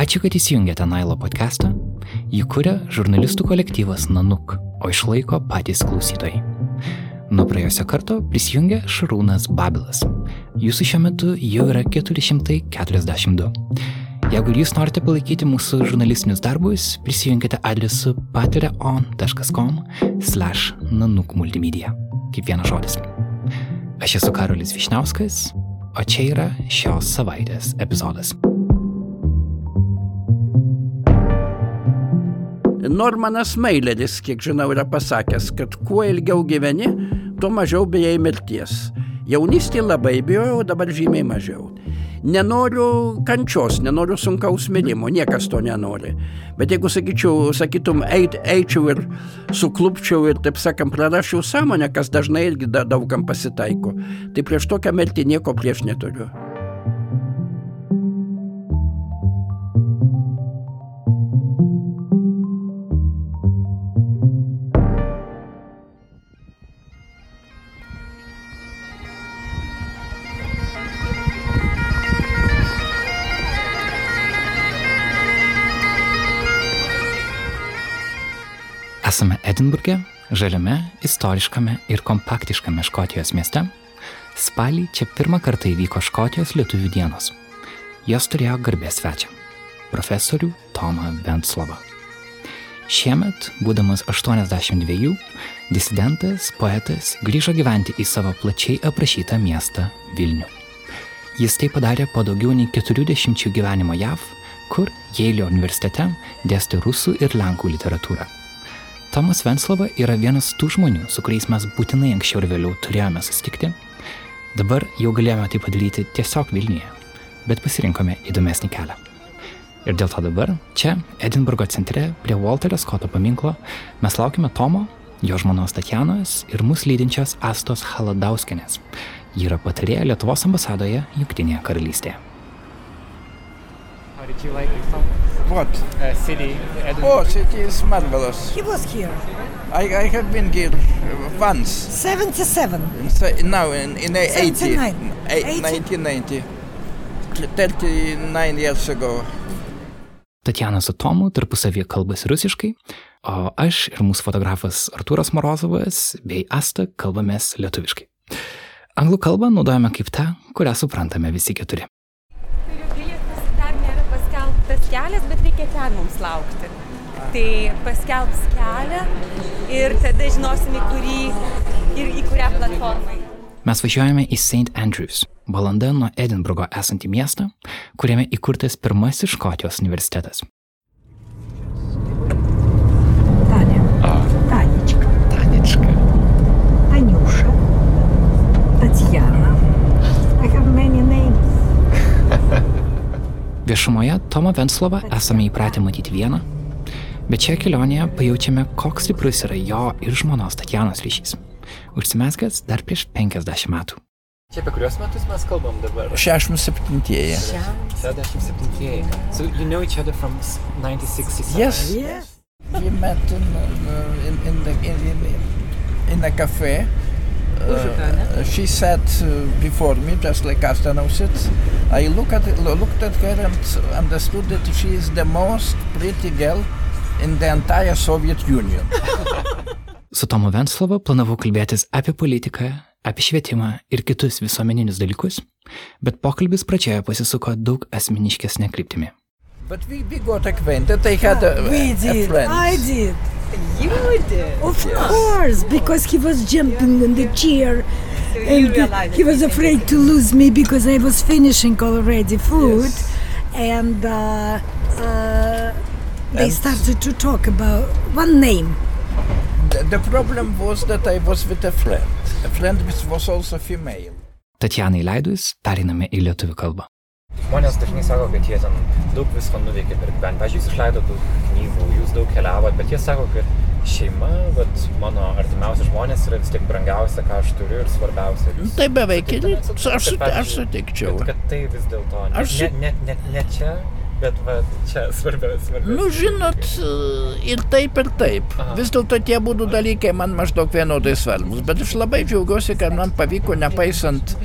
Ačiū, kad įsijungėte Nailo podcastą. Jį kuria žurnalistų kolektyvas Nanuk, o išlaiko patys klausytojai. Nuo praėjusio karto prisijungė Šarūnas Babilas. Jūsų šiuo metu jau yra 442. Jeigu jūs norite palaikyti mūsų žurnalistinius darbus, prisijunkite adresu patreon.com slash nanukmultimedia. Kaip vienas žodis. Aš esu Karolis Višniauskas, o čia yra šios savaitės epizodas. Normanas Maileris, kiek žinau, yra pasakęs, kad kuo ilgiau gyveni, tuo mažiau bijai mirties. Jaunystė labai bijojau, dabar žymiai mažiau. Nenoriu kančios, nenoriu sunkaus mirimo, niekas to nenori. Bet jeigu sakyčiau, sakytum, eit, eičiau ir suklupčiau ir, taip sakant, prarašiau sąmonę, kas dažnai irgi da, daugam pasitaiko, tai prieš tokią mirtį nieko prieš neturiu. Esame Edinburgė, žaliame, istoriškame ir kompaktiškame Škotijos mieste. Spalį čia pirmą kartą įvyko Škotijos lietuvių dienos. Jos turėjo garbės svečią - profesorių Tomą Venslovą. Šiemet, būdamas 82, disidentas, poetas grįžo gyventi į savo plačiai aprašytą miestą Vilnių. Jis tai padarė po daugiau nei 40 gyvenimo JAV, kur Jeilio universitete dėstė rusų ir lenkų literatūrą. Tomas Venslova yra vienas tų žmonių, su kuriais mes būtinai anksčiau ir vėliau turėjome susitikti. Dabar jau galėjome tai padaryti tiesiog Vilniuje, bet pasirinkome įdomesnį kelią. Ir dėl to dabar, čia, Edinburgo centre, prie Walterio Skoto paminklo, mes laukime Tomo, jo žmonos Tatjanos ir mus lydinčios Astos Haladauskinės. Ji yra patarėja Lietuvos ambasadoje Junktinėje karalystėje. How did you like Tom? What? Uh, city, Edinburgh. Oh, city is marvelous. He was here. I, I have been here once. 77. So now in, in 80, 79. eight- 80. 1990, 39 years ago. Tatjana su Tomu tarpusavyje kalbasi rusiškai, o aš ir mūsų fotografas Artūras Morozovas bei Asta kalbamės lietuviškai. Anglų kalbą naudojame kaip tą, kurią suprantame visi keturi. Ten mums laukti. Tai paskelbs kelią ir tada žinosim, į kurį ir į kurią platformą. Mes važiuojame į St. Andrews, valanda nuo Edinburgo esantį miestą, kuriame įkurtas pirmasis Škotijos universitetas. Viešumoje Tomą Venslovą esame įpratę matyti vieną, bet šioje kelionėje pajaučiame, koks stiprus yra jo ir žmonos Tatjanos ryšys. Užsimesgęs dar prieš 50 metų. Čia apie kuriuos metus mes kalbam dabar? 67. 67. So you know each other from s- 1967? Yes. Yes. We met in, uh, in, in, the, in, in, a cafe. Uh, she sat uh, before me, just like Asta now sits. I look at, looked at her and understood that she is the most pretty girl in the entire Soviet Union. Su Tomu Venslova planavau kalbėtis apie politiką, apie švietimą ir kitus visuomeninius dalykus, bet pokalbis pradžioje pasisuko daug asmeniškesnė kryptimi. But we, we got acquainted. I had a, we a did. friend. I did. You did. Of course, because he was jumping on the chair. So And realized he was afraid to lose me because I was finishing already food. And uh, uh, they And- started to talk about one name. The, the problem was that I was with a friend. A friend which was also female. Tatjanai leidus, periname į lietuvių kalbą. Žmonės dažnai sako, kad jie ten daug visko nuveikė per gyvenimą. Pavyzdžiui, jūs išleidote daug knygų, jūs daug keliavote, bet jie sako, kad šeima, vat, mano artimiausi žmonės yra vis tiek brangiausia, ką aš turiu ir svarbiausia. Jūs Tai beveik ir aš, kad, aš pavyzdžiui, sutikčiau. Bet kad tai vis dėlto ne, Aš ne, ne, ne, ne čia, bet va, čia svarbiausia. svarbiausia Nu, žinot, ir taip, ir taip. Aha. Vis dėlto tie būdų dalykai man maždaug vienodai svarbus. Bet aš labai džiaugiuosi, kad man pavyko, nepaisant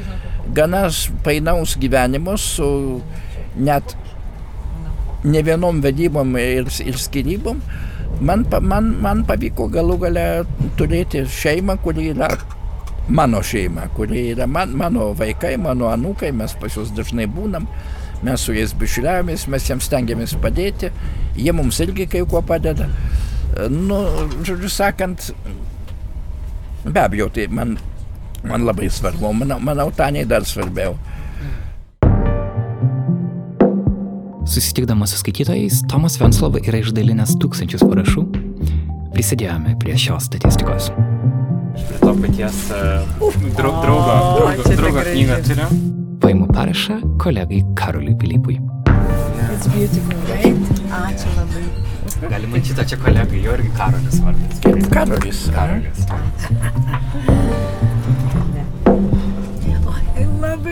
gana painaus gyvenimo, su net ne vienom vedybom ir, ir skirybom, man, man, man pavyko galų gale turėti šeimą, kuri yra mano šeima, kuri yra man, mano vaikai, mano anūkai, mes pas juos dažnai būnam, mes su jais bičiuliavomės, mes jiems stengiamės padėti, jie mums irgi kai kuo padeda. Nu, žodžiu sakant, be abejo, tai man, man labai svarbu, manau, manau Taniai dar svarbiau. Susitikdamas su skaitytojais, Tomas Venslova yra išdalinęs tūkstančius parašų. Prisidėjome prie šios statistikos. Prie to paties uh, draugo, draugo, draugo knygą turiu. Paimu parašą kolegai Karoliui Pilypui. It's beautiful, right? Ačiū labai. Galima šitą čia kolegai, jo irgi Karolis vardas. Kaip Karolis. Karolis. I love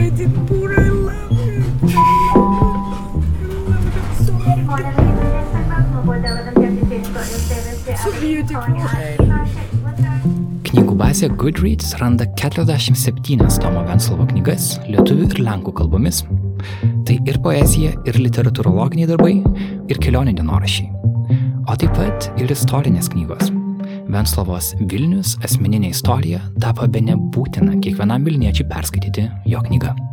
Knygų bazė Goodreads randa 47 Tomo Venslovo knygas lietuvių ir lenkų kalbomis. Tai ir poezija, ir literatūrologiniai darbai, ir kelionių dienorašiai. O taip pat ir istorinės knygos. Venslovos Vilnius asmeninė istorija tapo be nebūtina kiekvienam Vilniečiui perskaityti jo knygą.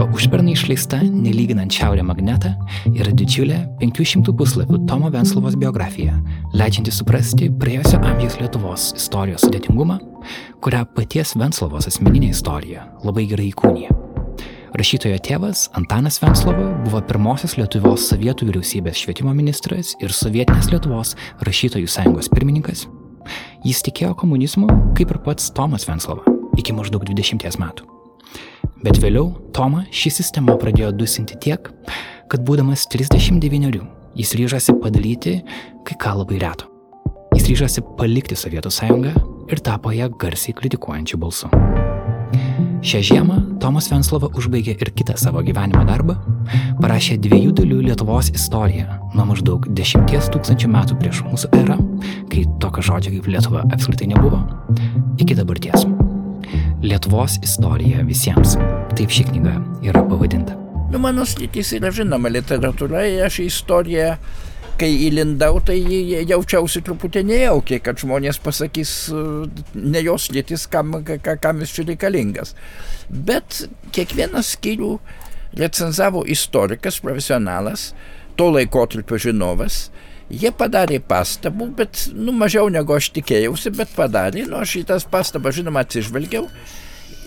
O užpernai išleista, nelyginant Šiaurę magnetą, yra didžiulė 500 puslapių Tomo Venslovos biografija, leidžianti suprasti praėjusio amžiaus Lietuvos istorijos sudėtingumą, kurią paties Venslovos asmeninė istorija labai gerai įkūnija. Rašytojo tėvas Antanas Venslova buvo pirmosios Lietuvos sovietų vyriausybės švietimo ministras ir sovietinės Lietuvos rašytojų sąjungos pirmininkas. Jis tikėjo komunizmu, kaip ir pats Tomas Venslova, iki maždaug 20 metų. Bet vėliau Tomą ši sistema pradėjo dusinti tiek, kad būdamas 39 jis ryžasi padaryti kai ką labai reto. Jis ryžasi palikti Sovietų sąjungą ir tapo ją garsiai kritikuojančių balsu. Šią žiemą Tomas Venslova užbaigė ir kitą savo gyvenimo darbą, parašė dviejų dalių Lietuvos istoriją nuo maždaug 10 tūkstančių metų prieš mūsų erą, kai tokio žodžio kaip Lietuva apskritai nebuvo, iki dabarties. Lietuvos istorija visiems. Taip ši knyga yra pavadinta. Nu, mano sritis yra žinoma literatūra, aš į istoriją, kai įlindau, tai jaučiausi truputį nejaukiai, kad žmonės pasakys ne jos sritis, kam, ka, kam jis čia reikalingas. Bet kiekvieną skyrių recenzavo istorikas, profesionalas, to laikotarpio žinovas, Jie padarė pastabų, bet, nu, mažiau negu aš tikėjausi, bet padarė, nu, aš į tas pastabas, žinoma, atsižvelgiau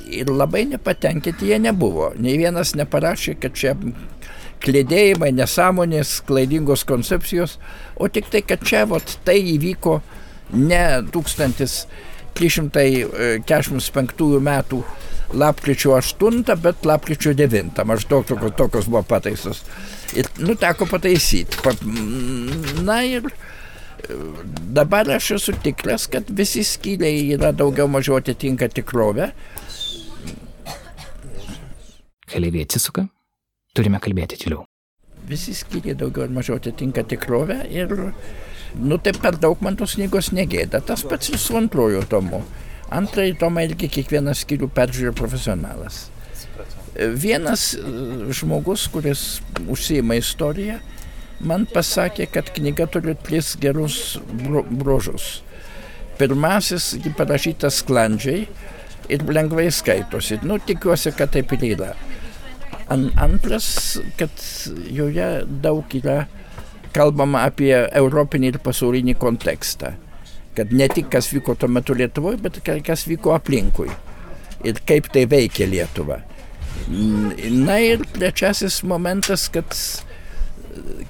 ir labai nepatenkinti jie nebuvo. Nei vienas neparašė, kad čia klėdėjimai, nesąmonės, klaidingos koncepcijos, o tik tai, kad čia vat, tai įvyko ne 1345 metų lapkričio 8, bet lapkričio 9, maždaug tokios, tokios buvo pataisos. Ir, nu, teko pataisyti. Pa, na ir dabar aš esu tikras, kad visi skyriai yra daugiau mažiau atitinka tikrovę. Keliaiviai atsisuka, turime kalbėti tyliau. Visi skyriai daugiau ar mažiau atitinka tikrovę ir, nu, taip per daug man tos knygos negėda. Tas pats ir su antrojo tomu. Antrąjį tomą irgi kiekvieną skyrių peržiūrė profesionalas. Vienas žmogus, kuris užsieima istoriją, man pasakė, kad knyga turi tris gerus bruožus. Pirmasis, ji parašyta sklandžiai ir lengvai skaitosi. Nu, tikiuosi, kad taip ir yra. An, antras, kad joje daug yra kalbama apie europinį ir pasaulinį kontekstą. Kad ne tik kas vyko tuo metu Lietuvoje, bet kas vyko aplinkui. Ir kaip tai veikia Lietuvą. Na ir trečiasis momentas, kad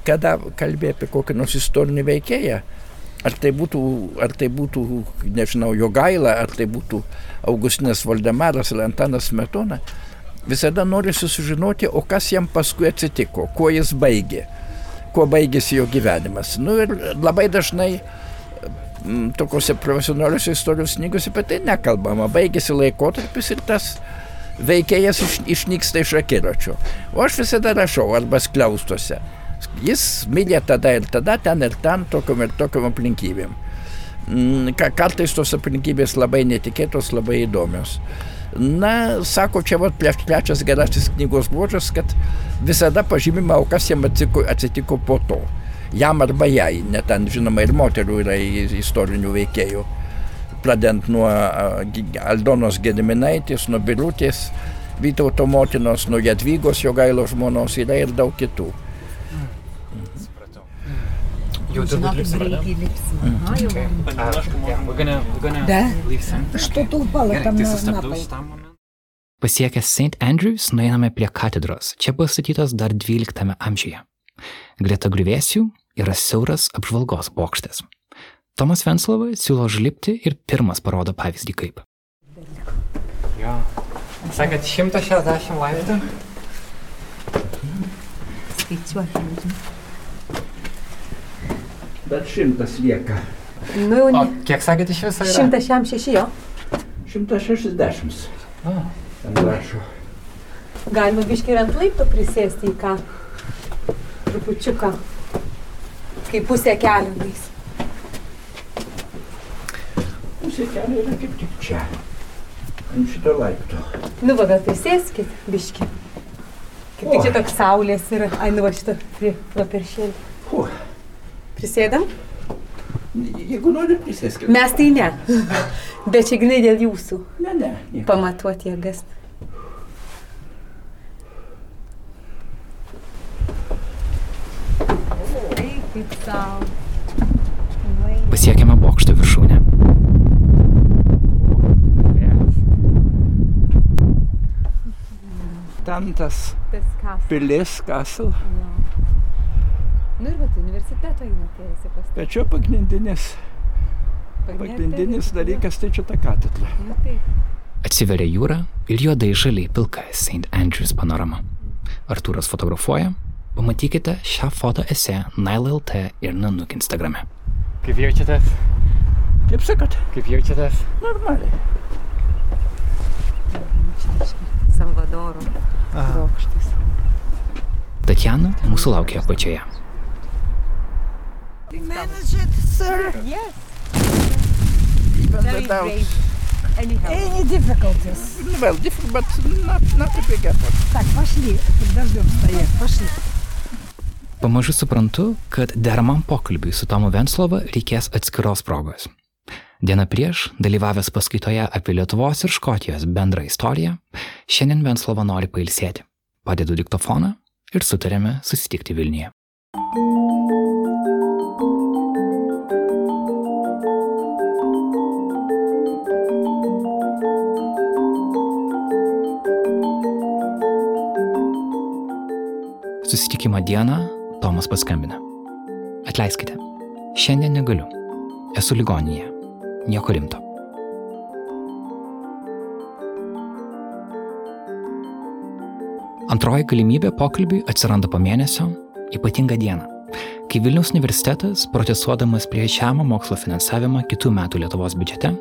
kada kalbė apie kokį nors istorinį veikėją, ar tai būtų, ar tai būtų nežinau, Jogaila, ar tai būtų Augustinas Valdemaras ar Antanas Metona, visada nori sužinoti, o kas jam paskui atsitiko, kuo jis baigė, kuo baigėsi jo gyvenimas. Nu ir labai dažnai tokiuose profesionaliuose istorijos knygose apie tai nekalbama. Baigėsi laikotarpis ir tas veikėjas iš, išnyksta iš akiračio. O aš visada rašau arba skliaustuose. Jis mylė tada ir tada, ten ir ten, tokiam ir tokiam aplinkybėm. Kartais tos aplinkybės labai netikėtos, labai įdomios. Na, sako, čia vat trečias gerasis knygos bruožas, kad visada pažymima, o kas jam atsitiko, atsitiko po to. Jam arba jai, net ten žinoma ir moterų yra istorinių veikėjų. Pradedant nuo Aldonos Gediminaitės, nuo Birutės, Vytauto motinos, nuo Jadvygos Jogailo žmonos yra ir daug kitų. Jau turbūt lipsim, ar ne? Okay. Uh, yeah, we're gonna, we're gonna Да. leave soon. Что-то упало Gerai, там tai на, на sustabdau пол. šitam momentui. Pasiekę St. Andrews, nueiname prie katedros. Čia pastatytas dar 12 amžiuje. Greta grįvėsių yra siauras apžvalgos bokštas. Tomas Venslova siūlo žlipti ir pirmas parodo pavyzdį kaip. Jo. Sakėt, 160 laiptų? Dar šimtas lieka. Nu jau O ne. kiek sakėt iš viso yra? 106 jo. 160. O, Ten rašo. Galima biškai ir ant laiptų prisėsti į ką. Trupučiuką. Kaip pusė kelio nueis. Pusė kelio yra kaip tik čia. Ant šito laipto. Nu va, gal prisėskit biškai. Kaip tik čia toks saulės yra. Ai, nu va šitą prie vaperšėlį. Fu. Prisėdam? Jeigu nori, prisėskit. Mes tai ne. Bet čia gnai dėl jūsų. Ne, ne. nieko. Pamatuoti jėgas. Pasiekėme bokšto viršūnę. Ten tas pilis, kasel. Nu ir va, tu universiteto einatėsi pas Bet čia pagrindinis, pagrindinis dalykas tai čia ta katedra. Nu taip. Atsiveria jūra ir juodai žaliai pilka St. Andrews panorama. Artūras fotografuoja. Pamatykite šią foto esę Nile LT ir Nanuk Instagrame. Kaip jaučiatės? Kaip sakot, Kaip jaučiatės? normaliai. Salvadoro bokštas. Tatjana mūsų laukia apačioje Manage it, sir. Even without, Anyhow. Any difficulties? well, different, but not, not a big effort. Так, пошли. Подождем стоять. Пошли. Pamažu suprantu, kad deramam pokalbiui su Tomu Venslova reikės atskiros progos. Diena prieš, dalyvavęs paskaitoje apie Lietuvos ir Škotijos bendrą istoriją, šiandien Venslova nori pailsėti. Padedu diktofoną ir sutarėme susitikti Vilniuje. Susitikimo dieną Tomas paskambina. Atleiskite, šiandien negaliu. Esu ligoninėje. Nieko rimto. Antroji galimybė pokalbiui atsiranda po mėnesio, ypatingą dieną, kai Vilniaus universitetas, protestuodamas prieš žemą mokslo finansavimą kitų metų Lietuvos biudžete,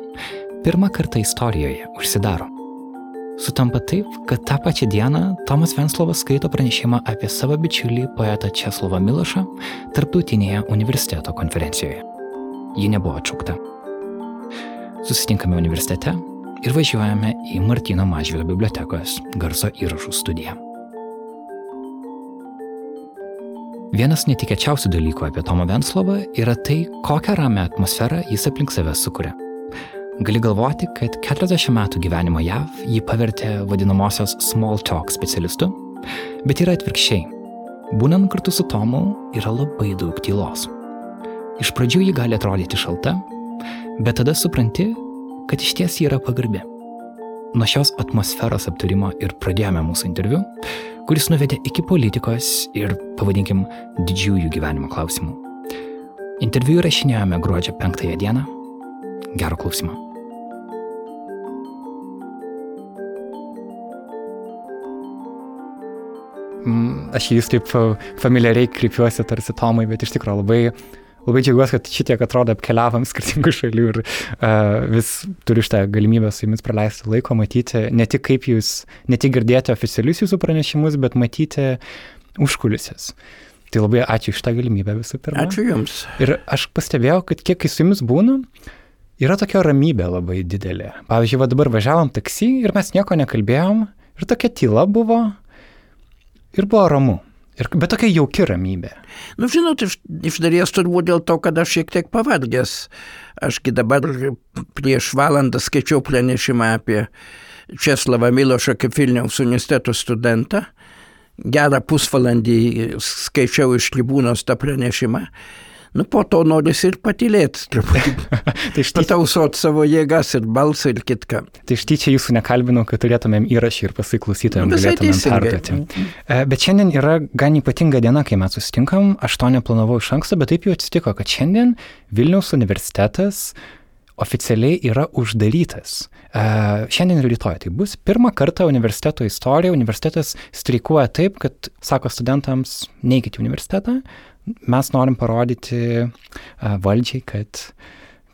pirmą kartą istorijoje užsidaro. Sutampa taip, kad tą pačią dieną Tomas Venslovas skaito pranešimą apie savo bičiulį poetą Česlovą Milošą tarptautinėje universiteto konferencijoje. Ji nebuvo atšaukta. Susitinkame universitete ir važiuojame į Martino Mažvilo bibliotekos garso įrašų studiją. Vienas netikėčiausių dalykų apie Tomą Venslovą yra tai, kokią ramę atmosferą jis aplink save sukuria. Gali galvoti, kad 40 metų gyvenimo JAV jį pavertė vadinamosios small talk specialistu, bet yra atvirkščiai. Būnant kartu su Tomu yra labai daug tylos. Iš pradžių ji gali atrodyti šalta, bet tada supranti, kad iš ties ji yra pagarbi. Nuo šios atmosferos aptarimo ir pradėjome mūsų interviu, kuris nuvedė iki politikos ir, pavadinkim, didžiųjų gyvenimo klausimų. Interviu įrašinėjome gruodžio 5 dieną. Gero klausimo. Aš jūs taip e, familiariai kreipiuosi tarsi Tomai, bet iš tikrųjų labai, labai džiaugiuosi, kad šitiek atrodo apkeliavam skirtingų šalių ir uh, vis turiu šitą galimybę su jumis praleisti laiko, matyti ne tik kaip jūs, ne tik girdėti oficialius jūsų pranešimus, bet matyti užkulisės. Tai labai ačiū iš tą galimybę visų pirma. Ačiū Jums. Ir aš pastebėjau, kad kiek kai su jumis būnu, yra tokia ramybė labai didelė. Pavyzdžiui, va dabar važiavom taksi ir mes nieko nekalbėjom ir tokia tyla buvo ir buvo ramu. Ir, bet tokia jauki ramybė. Nu, žinot, iš, iš dalies turbūt dėl to, kad aš šiek tiek pavargęs. Ašgi dabar prieš valandą skaičiau pranešimą apie Česlavą Milošą kaip Vilniaus universiteto studentą. Gerą pusvalandį skaičiau iš tribūnos tą pranešimą. Nu, po to norisi ir patylėti truputį. tai štai tausot savo jėgas ir balsą ir kitką. Tai štai čia jūsų nekalbinau, kad turėtumėm įrašį ir pasiklausytumėm, nu, galėtumėm perduoti. E, bet šiandien yra gan ypatinga diena, kai mes susitinkam. Aš to neplanavau iš anksto, bet taip jau atsitiko, kad šiandien Vilniaus universitetas oficialiai yra uždarytas. Uh, šiandien ir rytoj tai bus pirmą kartą universiteto istorijoje. Universitetas streikuoja taip, kad sako studentams, neikite į universitetą, mes norim parodyti uh, valdžiai, kad,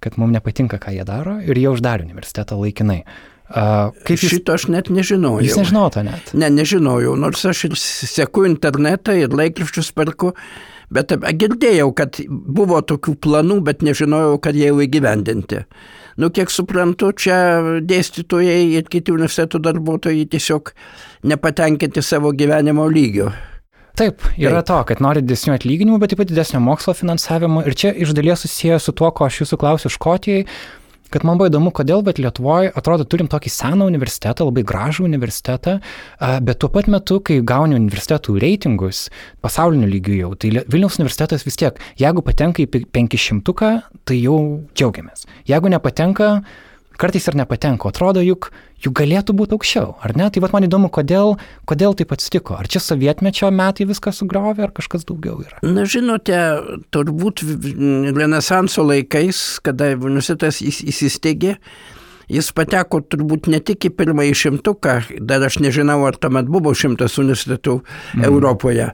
kad mums nepatinka, ką jie daro ir jie uždarė universitetą laikinai. Uh, kaip jūs... Šito aš net nežinojau. Jūs nežinote net? Ne, nežinojau, nors aš ir seku internetą ir laikraščius perku, bet girdėjau, kad buvo tokių planų, bet nežinojau, kad jie jau įgyvendinti. Nu, kiek suprantu, čia dėstytojai ir kiti universiteto darbuotojai tiesiog nepatenkinti savo gyvenimo lygio. Taip, yra Taip. to, kad nori didesnių atlyginimų, bet taip pat didesnio mokslo finansavimo. Ir čia iš dalies susiję su tuo, ko aš jūsų klausiu Škotijai, kad man buvo įdomu, kodėl, bet Lietuvoje atrodo turim tokį seną universitetą, labai gražų universitetą, bet tuo pat metu, kai gauni universitetų reitingus pasauliniu lygiu jau, tai Vilniaus universitetas vis tiek, jeigu patenka į 500, tai jau džiaugiamės. Jeigu nepatenka, kartais ir nepatenka. Atrodo, juk, juk galėtų būti aukščiau, ar ne? Tai vad man įdomu, kodėl, kodėl taip atsitiko. Ar čia sovietmečio metai viską sugriovė, ar kažkas daugiau yra? Na, žinote, turbūt Renesanso laikais, kada universitetas įsisteigė, Jis pateko turbūt ne tik į pirmąjį šimtuką, dar aš nežinau, ar tuomet buvo šimtas universitetų mm. Europoje,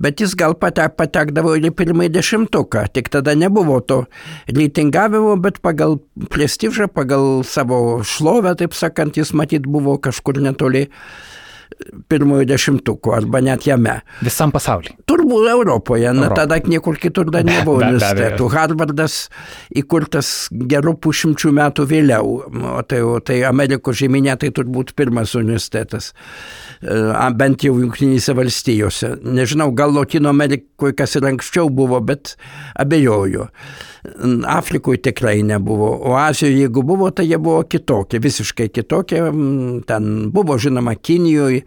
bet jis gal patek, patekdavo ir į pirmąjį dešimtuką. Tik tada nebuvo to reitingavimo, bet pagal prestižą, pagal savo šlovę, taip sakant, jis matyt buvo kažkur netoli pirmojo dešimtuko arba net jame. Visam pasaulyje. Turbūt Europoje, na Europo. tada niekur kitur dar nebuvo universitetų. Harvardas įkurtas gerų pušimčių metų vėliau, o tai, o tai Amerikos žemynė tai turbūt pirmas universitetas, e, bent jau Junktinėse valstijose. Nežinau, gal Latino Amerikoje kas ir anksčiau buvo, bet abejoju. Afrikoje tikrai nebuvo, o Azijoje jeigu buvo, tai jie buvo kitokie, visiškai kitokie. Ten buvo, žinoma, Kinijoje,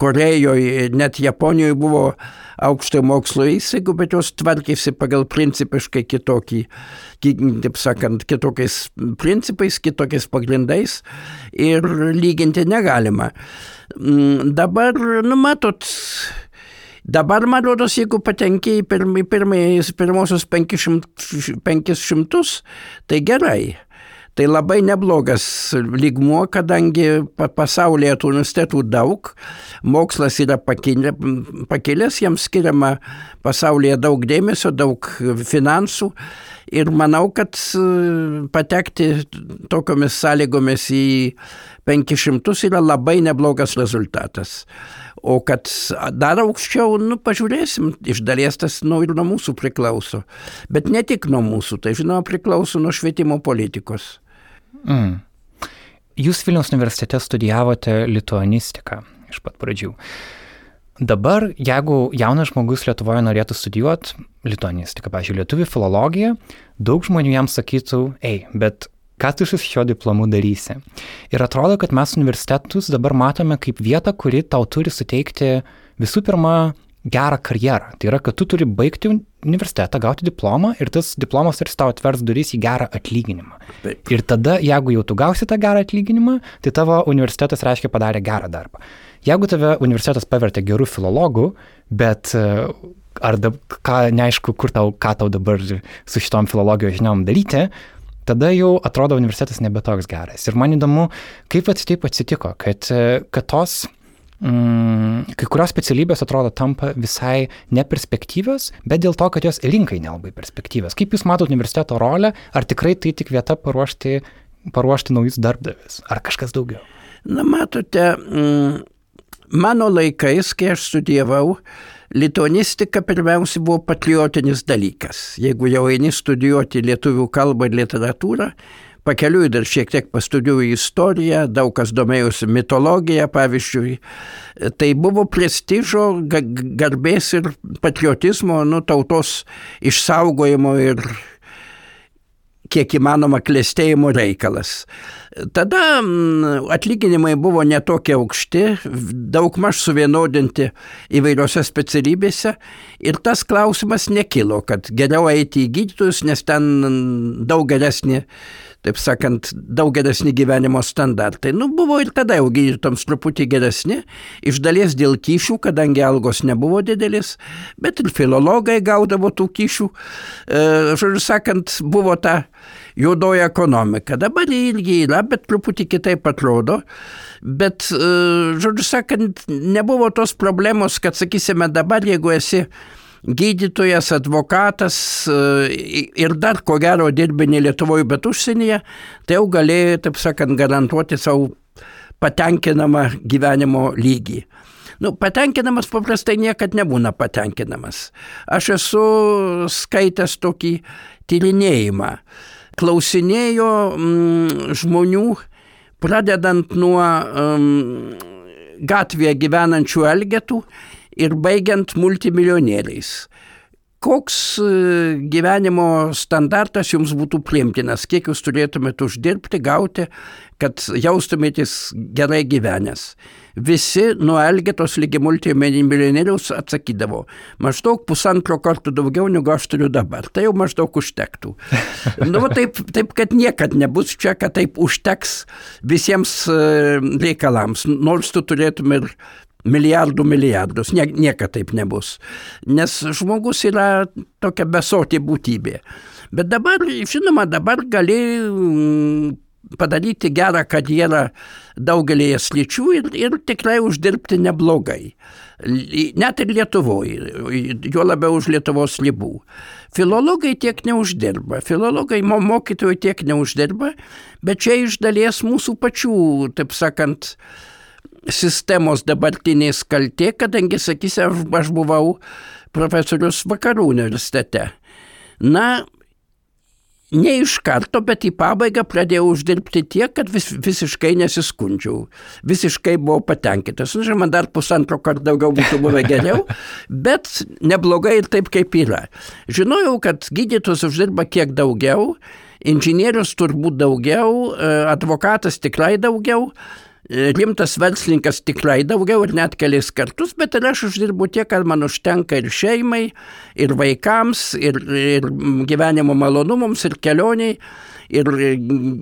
Korejoje, net Japonijoje buvo aukšto mokslo įstaigų, bet jos tvarkėsi pagal principiškai kitokį, taip sakant, kitokiais principais, kitokiais pagrindais ir lyginti negalima. Dabar, nu matot, Dabar, man rodos, jeigu patenki į pirmąjį, pirmosius 500, 500, tai gerai. Tai labai neblogas lygmuo, kadangi pasaulyje tų universitetų daug, mokslas yra pakilęs, jiems skiriama pasaulyje daug dėmesio, daug finansų ir manau, kad patekti tokiomis sąlygomis į 500 yra labai neblogas rezultatas. O kad dar aukščiau, nu, pažiūrėsim, iš dalies tas nu, ir nuo mūsų priklauso. Bet ne tik nuo mūsų, tai žinoma priklauso nuo švietimo politikos. Mm. Jūs Vilniaus universitete studijavote lituanistiką iš pat pradžių. Dabar, jeigu jaunas žmogus Lietuvoje norėtų studijuoti lituanistiką, pavyzdžiui, lietuvių filologiją, daug žmonių jam sakytų, ei, bet ką tu su šiuo diplomu darysi. Ir atrodo, kad mes universitetus dabar matome kaip vietą, kuri tau turi suteikti visų pirma gerą karjerą. Tai yra, kad tu turi baigti universitetą, gauti diplomą ir tas diplomas tarsi tau atvers duris į gerą atlyginimą. Taip. Ir tada, jeigu jau tu gausi tą gerą atlyginimą, tai tavo universitetas reiškia padarė gerą darbą. Jeigu tave universitetas pavertė gerų filologų, bet ar da, ką, neaišku, kur tau, ką tau dabar su šitom filologijos žiniom daryti, tada jau atrodo universitetas nebe toks geras. Ir man įdomu, kaip taip atsitiko, kad, kad tos mm, kai kurios specialybės atrodo tampa visai neperspektyvios, bet dėl to, kad jos rinkai nelabai perspektyvios. Kaip Jūs matote universiteto rolę, ar tikrai tai tik vieta paruošti, paruošti naujus darbdavius, ar kažkas daugiau? Na, matote, mm, mano laikais, kai aš studijavau, lituanistika pirmiausia buvo patriotinis dalykas. Jeigu jau eini studijuoti lietuvių kalbą ir literatūrą, pakeliui dar šiek tiek pastudijuoju istoriją, daug kas domėjosi mitologiją, pavyzdžiui. Tai buvo prestižo, garbės ir patriotizmo, nu, tautos išsaugojimo ir kiek įmanoma klėstėjimo reikalas. Tada mm, atlyginimai buvo netokie aukšti, daug maž suvienodinti įvairiose specialybėse ir tas klausimas nekilo, kad geriau eiti į gydytojus, nes ten daug geresnė taip sakant, daug geresni gyvenimo standartai. Nu, buvo ir tada jau gydytoms truputį geresni, iš dalies dėl kyšių, kadangi algos nebuvo didelis, bet ir filologai gaudavo tų kyšių. E, žodžiu sakant, buvo ta juodoji ekonomika. Dabar irgi yra, bet truputį kitaip atrodo. Bet, e, žodžiu sakant, nebuvo tos problemos, kad, sakysime, dabar jeigu esi gydytojas, advokatas e, ir dar ko gero dirbi ne Lietuvoje, bet užsienyje, tai jau galėjai, taip sakant, garantuoti savo patenkinamą gyvenimo lygį. Nu, patenkinamas paprastai niekad nebūna patenkinamas. Aš esu skaitęs tokį tyrinėjimą. Klausinėjo mm, žmonių, pradedant nuo mm, gatvėje gyvenančių elgetų ir baigiant multimilijonieriais. Koks e, gyvenimo standartas jums būtų priimtinas, kiek jūs turėtumėte uždirbti, gauti, kad jaustumėtės gerai gyvenęs. Visi nuo Elgetos lygi multimilijonieriaus atsakydavo, maždaug pusantro kartų daugiau negu aš turiu dabar. Tai jau maždaug užtektų. nu, taip, taip, kad niekad nebus čia, kad taip užteks visiems e, reikalams, nors tu turėtum ir milijardų milijardus. Nie, niekada taip nebus. Nes žmogus yra tokia besotė būtybė. Bet dabar, žinoma, dabar gali mm, padaryti gerą karjerą daugelėje sličių ir, ir tikrai uždirbti neblogai. Net ir Lietuvoje, jo labiau už Lietuvos ribų. Filologai tiek neuždirba, filologai mokytojai tiek neuždirba, bet čia iš dalies mūsų pačių, taip sakant, sistemos dabartinės kaltė, kadangi, sakysim, aš buvau profesorius vakarų universitete. Na, ne iš karto, bet į pabaigą pradėjau uždirbti tiek, kad vis, visiškai nesiskundžiau. Visiškai buvau patenkintas. Nu, žinoma, dar pusantro karto daugiau būtų buvę geriau, bet neblogai ir taip, kaip yra. Žinojau, kad gydytojas uždirba kiek daugiau, inžinierius turbūt daugiau, e, advokatas tikrai daugiau, rimtas verslininkas tikrai daugiau ir net kelis kartus, bet ir aš uždirbu tiek, kad man užtenka ir šeimai, ir vaikams, ir, ir gyvenimo malonumams, ir kelioniai ir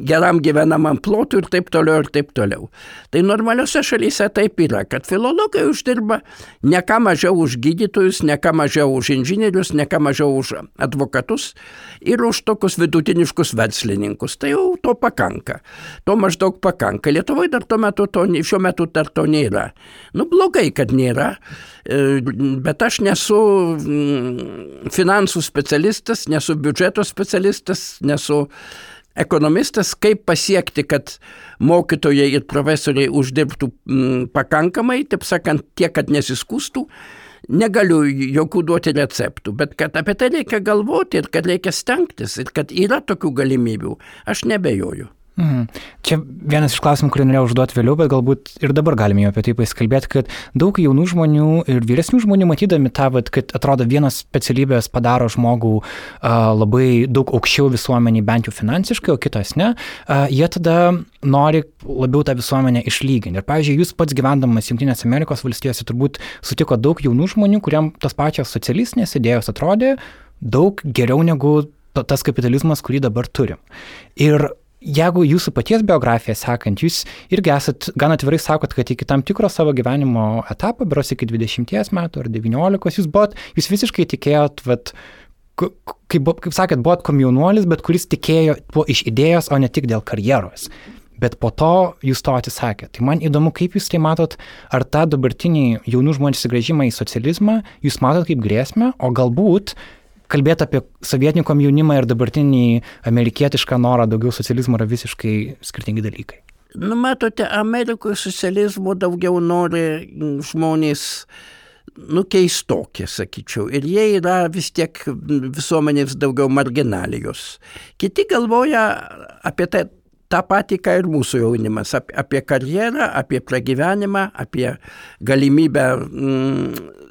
geram gyvenamam plotui ir taip toliau ir taip toliau. Tai normaliuose šalyse taip yra, kad filologai uždirba ne ką mažiau už gydytojus, ne ką mažiau už inžinierius, ne ką mažiau už advokatus ir už tokius vidutiniškus verslininkus. Tai jau to pakanka. To maždaug pakanka. Lietuvoje dar tuo metu to, šiuo metu dar to nėra. Nu blogai, kad nėra, e, bet aš nesu mm, finansų specialistas, nesu biudžeto specialistas, nesu ekonomistas, kaip pasiekti, kad mokytojai ir profesoriai uždirbtų mm, pakankamai, taip sakant, tiek, kad nesiskūstų, negaliu jokių duoti receptų, bet kad apie tai reikia galvoti ir kad reikia stengtis ir kad yra tokių galimybių, aš nebejoju. Mhm. Čia vienas iš klausimų, kurį norėjau užduoti vėliau, bet galbūt ir dabar galime jau apie tai pasikalbėti, kad daug jaunų žmonių ir vyresnių žmonių matydami tą, vat, kad atrodo vienos specialybės padaro žmogų uh, labai daug aukščiau visuomenį, bent jau finansiškai, o kitos ne, uh, jie tada nori labiau tą visuomenę išlyginti. Ir, pavyzdžiui, jūs pats gyvendamas Junktinėse Amerikos valstijose turbūt sutiko daug jaunų žmonių, kuriem tos pačios socialistinės idėjos atrodė daug geriau negu tas kapitalizmas, kurį dabar turim. Ir jeigu jūsų paties biografiją sekant, jūs irgi esat gan atvirai sakot, kad iki tam tikro savo gyvenimo etapo, beros iki 20 metų ar 19, jūs buvot, jūs visiškai tikėjot, vat, kaip, kaip sakėt, buvot komjaunuolis, bet kuris tikėjo tuo iš idėjos, o ne tik dėl karjeros. Bet po to jūs to atsisakėte. Tai man įdomu, kaip jūs tai matot, ar tą dabartinį jaunų žmonių sugrįžimą į socializmą jūs matot kaip grėsmę, o galbūt kalbėti apie sovietinį komjaunimą ir dabartinį amerikietišką norą daugiau socializmo yra visiškai skirtingi dalykai. Nu, matote, Amerikoje socializmo daugiau nori žmonės nu, keistokie, sakyčiau. Ir jie yra vis tiek visuomenės daugiau marginalijos. Kiti galvoja apie tai, tą patį, ką ir mūsų jaunimas, apie, apie karjerą, apie pragyvenimą, apie galimybę mm,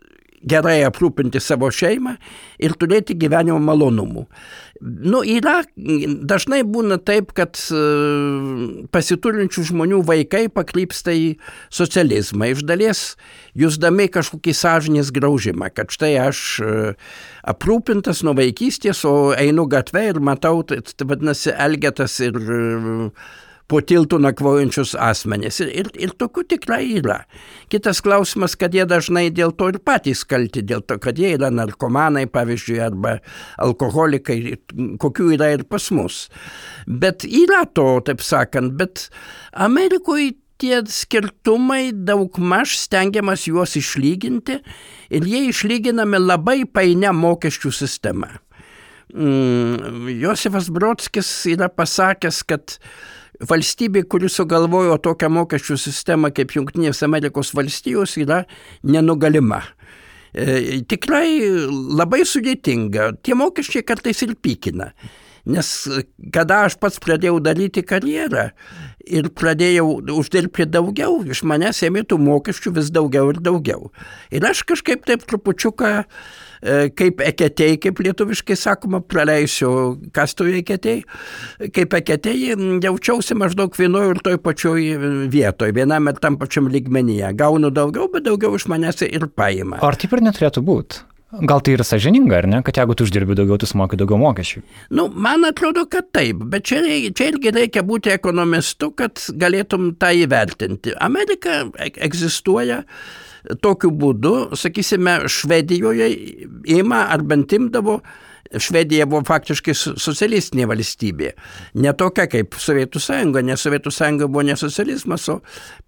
gerai aprūpinti savo šeimą ir turėti gyvenimo malonumų. Nu, yra, dažnai būna taip, kad e, pasiturinčių žmonių vaikai pakrypsta į socializmą. Iš dalies jūsdami kažkokį sąžinės graužimą, kad štai aš e, aprūpintas nuo vaikystės, o einu gatvę ir matau, tai, tai vadinasi, Elgetas ir po tiltų nakvojančius asmenys. Ir, ir, ir tokių tikrai yra. Kitas klausimas, kad jie dažnai dėl to ir patys kalti, dėl to, kad jie yra narkomanai, pavyzdžiui, arba alkoholikai, kokių yra ir pas mus. Bet yra to, taip sakant, bet Amerikoje tie skirtumai daug maž stengiamas juos išlyginti ir jie išlyginami labai painia mokesčių sistema. Mm, Josefas Brodskis yra pasakęs, kad valstybė, kuri sugalvojo tokią mokesčių sistemą kaip Junktinės Amerikos valstijos, yra nenugalima. E, tikrai labai sudėtinga. Tie mokesčiai kartais ir pykina. Nes kada aš pats pradėjau daryti karjerą ir pradėjau uždirbti daugiau, iš manęs ėmė tų mokesčių vis daugiau ir daugiau. Ir aš kažkaip taip trupučiuką E, kaip eketei, kaip lietuviškai sakoma, praleisiu kastuvį eketei, kaip eketei jaučiausi maždaug vienoje ir toj pačioj vietoje, vienam ir tam pačiam lygmenyje. Gaunu daugiau, bet daugiau iš manęs ir paima. Ar taip ir neturėtų būti? Gal tai yra sažininga, ar ne, kad jeigu tu uždirbi daugiau, tu sumoki daugiau mokesčių? Nu, man atrodo, kad taip, bet čia, čia irgi reikia būti ekonomistu, kad galėtum tą įvertinti. Amerika e, egzistuoja tokiu būdu, sakysime, Švedijoje ima ar bent imdavo Švedija buvo faktiškai socialistinė valstybė. Ne tokia kaip Sovietų sąjunga, nes Sovietų sąjunga buvo ne socializmas, o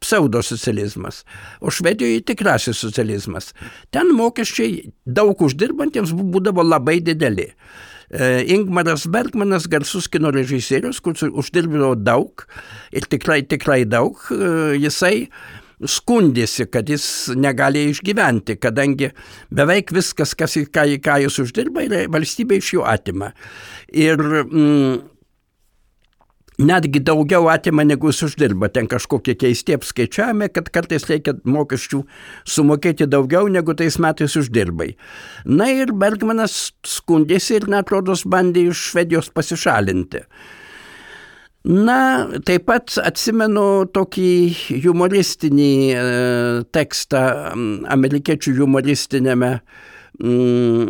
pseudosocializmas. O Švedijoje tikrasis socializmas. Ten mokesčiai daug uždirbantiems būdavo labai dideli. E, Ingmaras Bergmanas, garsus kino režisierius, kuris uždirbdavo daug ir tikrai, tikrai daug, e, jisai skundėsi, kad jis negali išgyventi, kadangi beveik viskas, kas, ką, ką jis uždirba, valstybė iš jų atima. Ir mm, netgi daugiau atima, negu jis uždirba. Ten kažkokie keisti apskaičiavimai, kad kartais reikia mokesčių sumokėti daugiau, negu tais metais uždirbai. Na ir Bergmanas skundėsi ir, netrodos, bandė iš Švedijos pasišalinti. Na, taip pat atsimenu tokį humoristinį e, tekstą amerikiečių humoristinėme mm,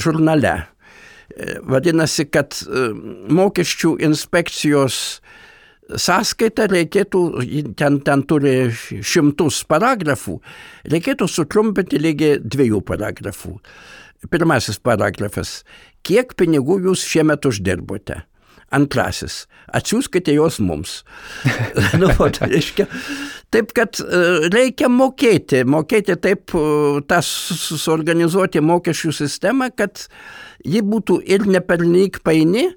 žurnale. E, vadinasi, kad e, mokesčių inspekcijos sąskaitą reikėtų, ten, ten turi šimtus paragrafų, reikėtų sutrumpinti lygiai dviejų paragrafų. Pirmasis paragrafas. Kiek pinigų jūs šiemet uždirbote? Antrasis, atsiųskite juos mums. nu, tai reiškia, taip, kad e, reikia mokėti, mokėti taip, e, tą suorganizuoti mokesčių sistemą, kad ji būtų ir nepernelyg paini,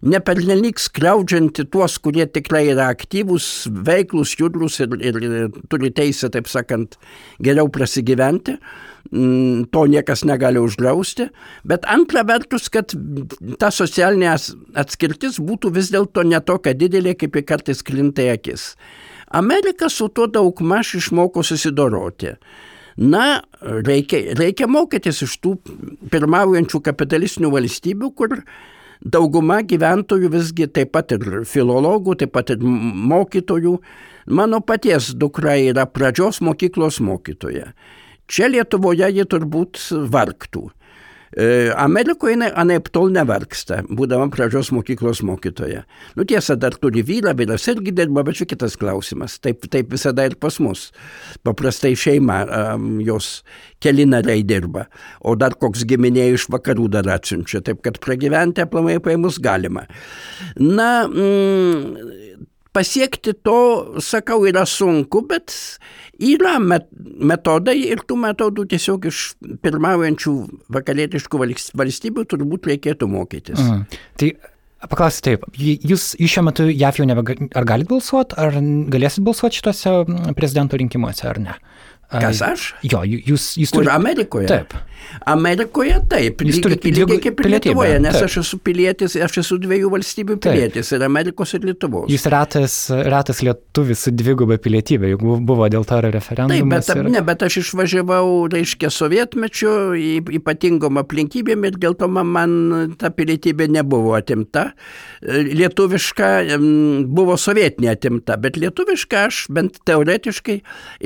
nepernelyg skriaudžianti tuos, kurie tikrai yra aktyvūs, veiklus, judrus ir, ir, ir turi teisę, taip sakant, geriau prasigyventi. Mm, to niekas negali uždrausti, bet antra vertus, kad ta socialinė atskirtis būtų vis dėlto netokia didelė, kaip į kartais klintai akis. Amerika su tuo daug maž išmoko susidoroti. Na, reikia, reikia mokytis iš tų pirmaujančių kapitalistinių valstybių, kur dauguma gyventojų visgi taip pat ir filologų, taip pat ir mokytojų. Mano paties dukra yra pradžios mokyklos mokytoja. Čia Lietuvoje ji turbūt vargtų. E, Amerikoje jinai anaip tol nevargsta, būdama pradžios mokyklos mokytoja. Nu tiesa, dar turi vyrą, vyras irgi dirba, bet čia kitas klausimas. Taip, taip visada ir pas mus. Paprastai šeima um, jos keli nariai dirba, o dar koks giminė iš vakarų dar atsiunčia, taip kad pragyventi aplamai paėmus galima. Na, mm, pasiekti to, sakau, yra sunku, bet yra metodai ir tų metodų tiesiog iš pirmaujančių vakarietiškų valstybių turbūt reikėtų mokytis. Mhm. Tai Paklausiu taip, jūs, jūs šiuo metu JAF jau nebe, ar galite balsuoti, ar galėsit balsuoti šituose prezidento rinkimuose, ar ne? Kas aš? Jo, jūs, jūs turite. Amerikoje? Taip. Amerikoje taip, Jūs lygiai, turit lygiai dvigubą kaip ir Lietuvoje, nes taip. aš esu pilietis, aš esu dviejų valstybių Taip. pilietis ir Amerikos ir Lietuvos. Jūs retas, retas lietuvis su dviguba pilietybė, juk buvo dėl to ir Taip, bet, ir... ne, bet aš išvažiavau, reiškia, sovietmečiu, ypatingom aplinkybėm ir dėl to man, man ta pilietybė nebuvo atimta. Lietuviška buvo sovietinė atimta, bet lietuviška aš bent teoretiškai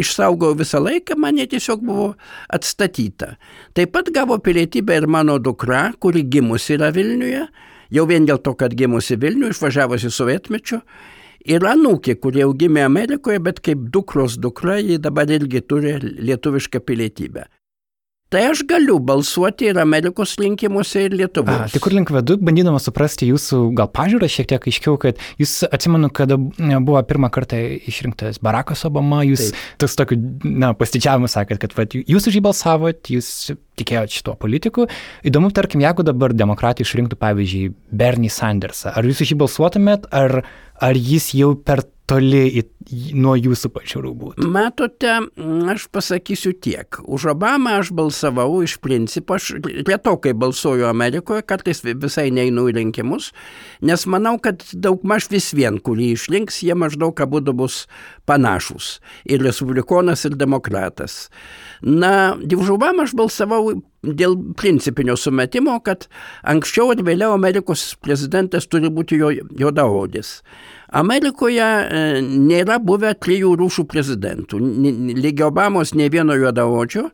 išsaugau visą laiką, man jie tiesiog buvo atstatyta. Taip pat gavo pilietybę ir mano dukra, kuri gimusi yra Vilniuje, jau vien dėl to, kad gimusi Vilniuje, išvažiavusi sovietmečiu. Ir anūkė, kurie jau gimė Amerikoje, bet kaip dukros dukra, ji dabar irgi turi lietuvišką pilietybę. Tai aš galiu balsuoti ir Amerikos rinkimuose, ir A, Lietuvos. tai kur link vedu, bandydama suprasti jūsų gal pažiūrą šiek tiek aiškiau, kad jūs atsimenu, kada buvo pirmą kartą išrinktas Barackas Obama, jūs Taip. tas tokiu, na, pasidžiavimu sakėt, kad vat, jūs už jį balsavot, jūs tikėjot šituo politiku. Įdomu, tarkim, jeigu dabar demokratai išrinktų, pavyzdžiui, Bernie Sandersą, ar jūs už jį balsuotumėt, ar, ar jis jau per toli į, nuo jūsų pažiūrų būtų? Matote, aš pasakysiu tiek. Už Obamą aš balsavau iš principo, aš retokai balsuoju Amerikoje, kartais vi- visai neinu į rinkimus, nes manau, kad daugmaž vis vien, kurį išrinks, jie maždaug abu bus panašus. Ir respublikonas, ir demokratas. Na, už Obamą aš balsavau dėl principinio sumetimo, kad anksčiau ar vėliau Amerikos prezidentas turi būti jo, juodaodis. Amerikoje e, nėra buvę trijų rūšių prezidentų. Lygi Obamos nei vieno juodaodžio,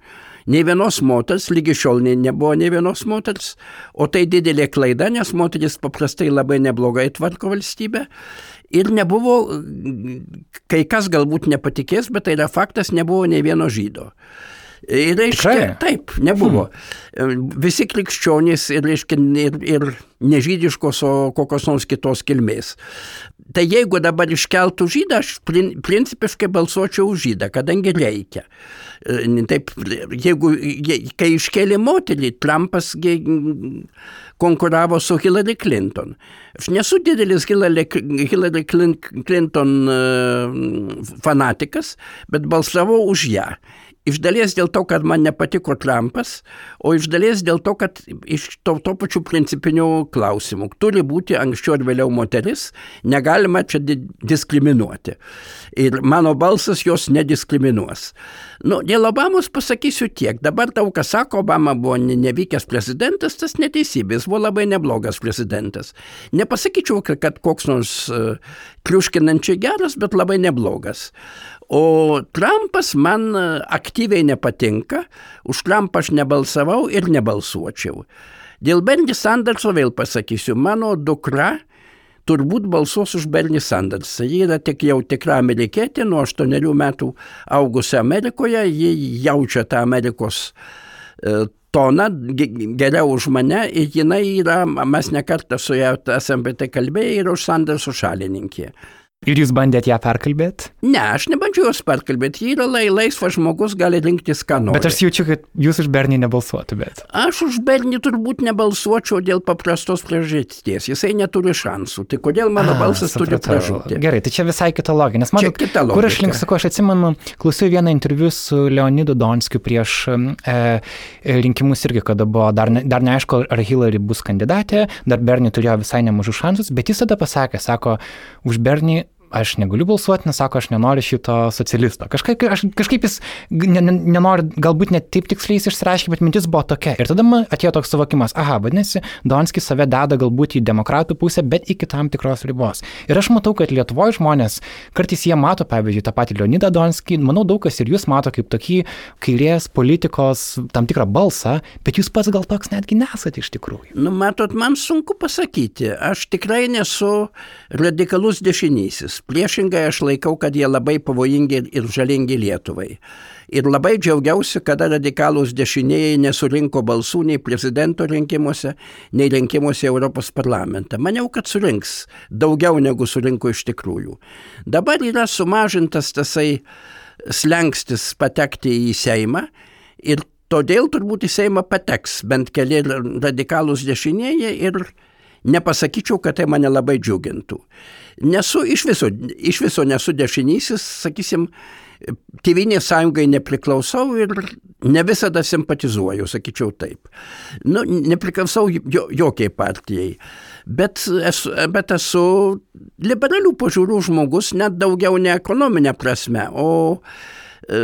nei vienos moters, lygi šiol ne, nebuvo nei vienos moters, o tai didelė klaida, nes moteris paprastai labai neblogai tvarko valstybę. Ir nebuvo, kai kas galbūt nepatikės, bet tai yra faktas, nebuvo nei vieno žydo. Ir reiškia, taip, nebuvo. Visi krikščionys ir, reiškia, ir, ir nežydiškos, o kokios nors kitos kilmės. Tai jeigu dabar iškeltų žydą, aš prin, principiškai balsuočiau už žydą, kadangi reikia. E, Taip, jeigu, je- kai iškėlė moterį, Trumpas konkuravo su Hillary Clinton. Aš nesu didelis Hillary, Hillary Clin- Clinton e, fanatikas, bet balsavau už ją. Iš dalies dėl to, kad man nepatiko Trumpas, o iš dalies dėl to, kad iš to, to pačių principinių klausimų. Turi būti anksčiau ar vėliau moteris, negalima čia di diskriminuoti. Ir mano balsas jos nediskriminuos. Nu, dėl Obamos pasakysiu tiek. Dabar daug kas sako, Obama buvo ne- nevykęs prezidentas, tas neteisybės, buvo labai neblogas prezidentas. Nepasakyčiau, kad, koks nors uh, kliuškinančiai geras, bet labai neblogas. O Trumpas man e, aktyviai nepatinka, už Trumpą aš nebalsavau ir nebalsuočiau. Dėl Bernie Sanderso vėl pasakysiu, mano dukra turbūt balsuos už Bernie Sandersą. Ji yra tik jau tikra amerikietė, nuo 8 metų augusi Amerikoje, ji jaučia tą Amerikos e, toną ge- geriau už mane ir jinai yra, mes nekartą su ją esame apie tai kalbėję, yra už Sanderso šalininkė. Ir jūs bandėt ją perkalbėti? Ne, aš nebandžiau jos perkalbėti, ji yra lai, laisvas žmogus, gali rinktis, ką nori. Bet aš jaučiu, kad jūs už Bernį nebalsuotumėt. Aš už Bernį turbūt nebalsuočiau dėl paprastos priežasties. Jisai neturi šansų. Tai kodėl mano A, balsas turi supratau. pražūti? Gerai, tai čia visai kita logika. Nes man, kita kur aš logika. link sakau, aš atsimenu, klausiau vieną interviu su Leonidu Donskiu prieš e, e, rinkimus irgi, kada buvo dar, ne, dar neaišku, ar Hillary bus kandidatė, dar Bernie turėjo visai nemažus šansus, bet jis tada pasakė, sako, už Bernie aš negaliu balsuoti, nes sako, aš nenoriu šito socialisto. Kažkaip, aš, kažkaip jis ne, ne, nenori, galbūt net taip tiksliai jis išsireiškė, bet mintis buvo tokia. Ir tada man atėjo toks suvokimas, aha, vadinasi, Donskis save deda galbūt į demokratų pusę, bet iki tam tikros ribos. Ir aš matau, kad Lietuvoje žmonės, kartais jie mato, pavyzdžiui, tą patį Leonidą Donskį, manau, daug kas ir jūs mato kaip tokį kairės politikos tam tikrą balsą, bet jūs pats gal toks netgi nesate iš tikrųjų. Nu, matot, man sunku pasakyti. Aš tikrai nesu radikalus dešinysis. Priešingai aš laikau, kad jie labai pavojingi ir- žalingi Lietuvai. Ir labai džiaugiausi, kada radikalūs dešinėjai nesurinko balsų nei prezidento rinkimuose, nei rinkimuose Europos parlamentą. Maniau, kad surinks daugiau negu surinko iš tikrųjų. Dabar yra sumažintas tasai slengstis patekti į Seimą ir todėl turbūt į Seimą pateks bent keli radikalūs dešinieji ir nepasakyčiau, kad tai mane labai džiugintų. Nesu iš viso, iš viso nesu dešinysis, sakysim, Tėvinės sąjungai nepriklausau ir ne visada simpatizuoju, sakyčiau taip. Nu, nepriklausau jo, jokiai partijai. Bet esu, bet esu liberalių požiūrių žmogus, net daugiau ne ekonominė prasme, o e,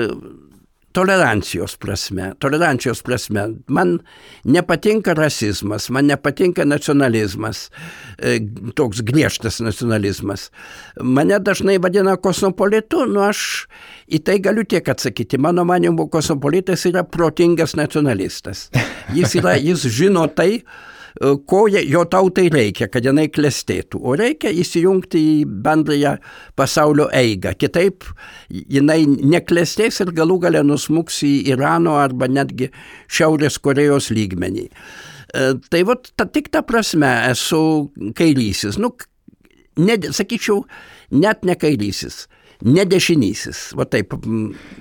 tolerancijos prasme, tolerancijos prasme. Man nepatinka rasizmas, man nepatinka nacionalizmas, e, toks griežtas nacionalizmas. Mane dažnai vadina kosmopolitu, nu aš į tai galiu tiek atsakyti. Mano manimu, kosmopolitas yra protingas nacionalistas. Jis, yra, jis žino tai, ko jo tautai reikia, kad jinai klestėtų. O reikia įsijungti į bendrąją pasaulio eigą. Kitaip jinai neklestės ir galų galę nusmuks į Irano arba netgi Šiaurės Korejos lygmenį. E, tai va, ta, tik ta prasme esu kairysis. Nu, ne, sakyčiau, net ne kairysis nedešinysis. Va taip.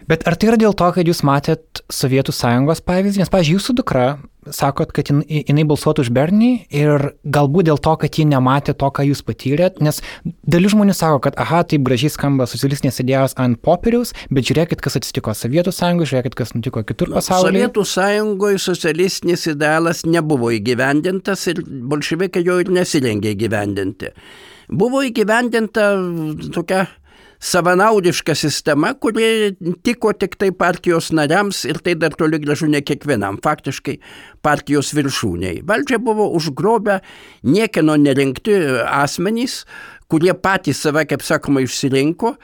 Bet ar tai yra dėl to, kad jūs matėt Sovietų sąjungos pavyzdį? Nes, pažiūrėjau, jūsų dukra, sakot, kad jinai balsuotų už Bernį ir galbūt dėl to, kad ji nematė to, ką jūs patyrėt, nes dalis žmonių sako, kad, aha, taip gražiai skamba socialistinės idėjos ant popieriaus, bet žiūrėkit, kas atsitiko Sovietų sąjungoje, žiūrėkit, kas nutiko kitur pasaulyje. Sovietų sąjungoje socialistinis idealas nebuvo įgyvendintas ir bolševikai jo ir nesirengė įgyvendinti. Buvo įgyvendinta tokia savanaudiška sistema, kuri tiko tik tai partijos nariams ir tai dar toli gražu ne kiekvienam, faktiškai partijos viršūniai. Valdžia buvo užgrobę niekino nerinkti asmenys, kurie patys save, kaip sakoma, išsirinko,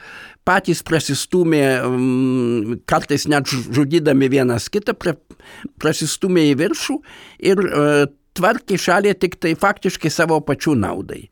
patys prasistumė, mm, kartais net žudydami vienas kitą, prasistumė į viršų ir e, tvarkė šalį tik tai faktiškai savo pačių naudai.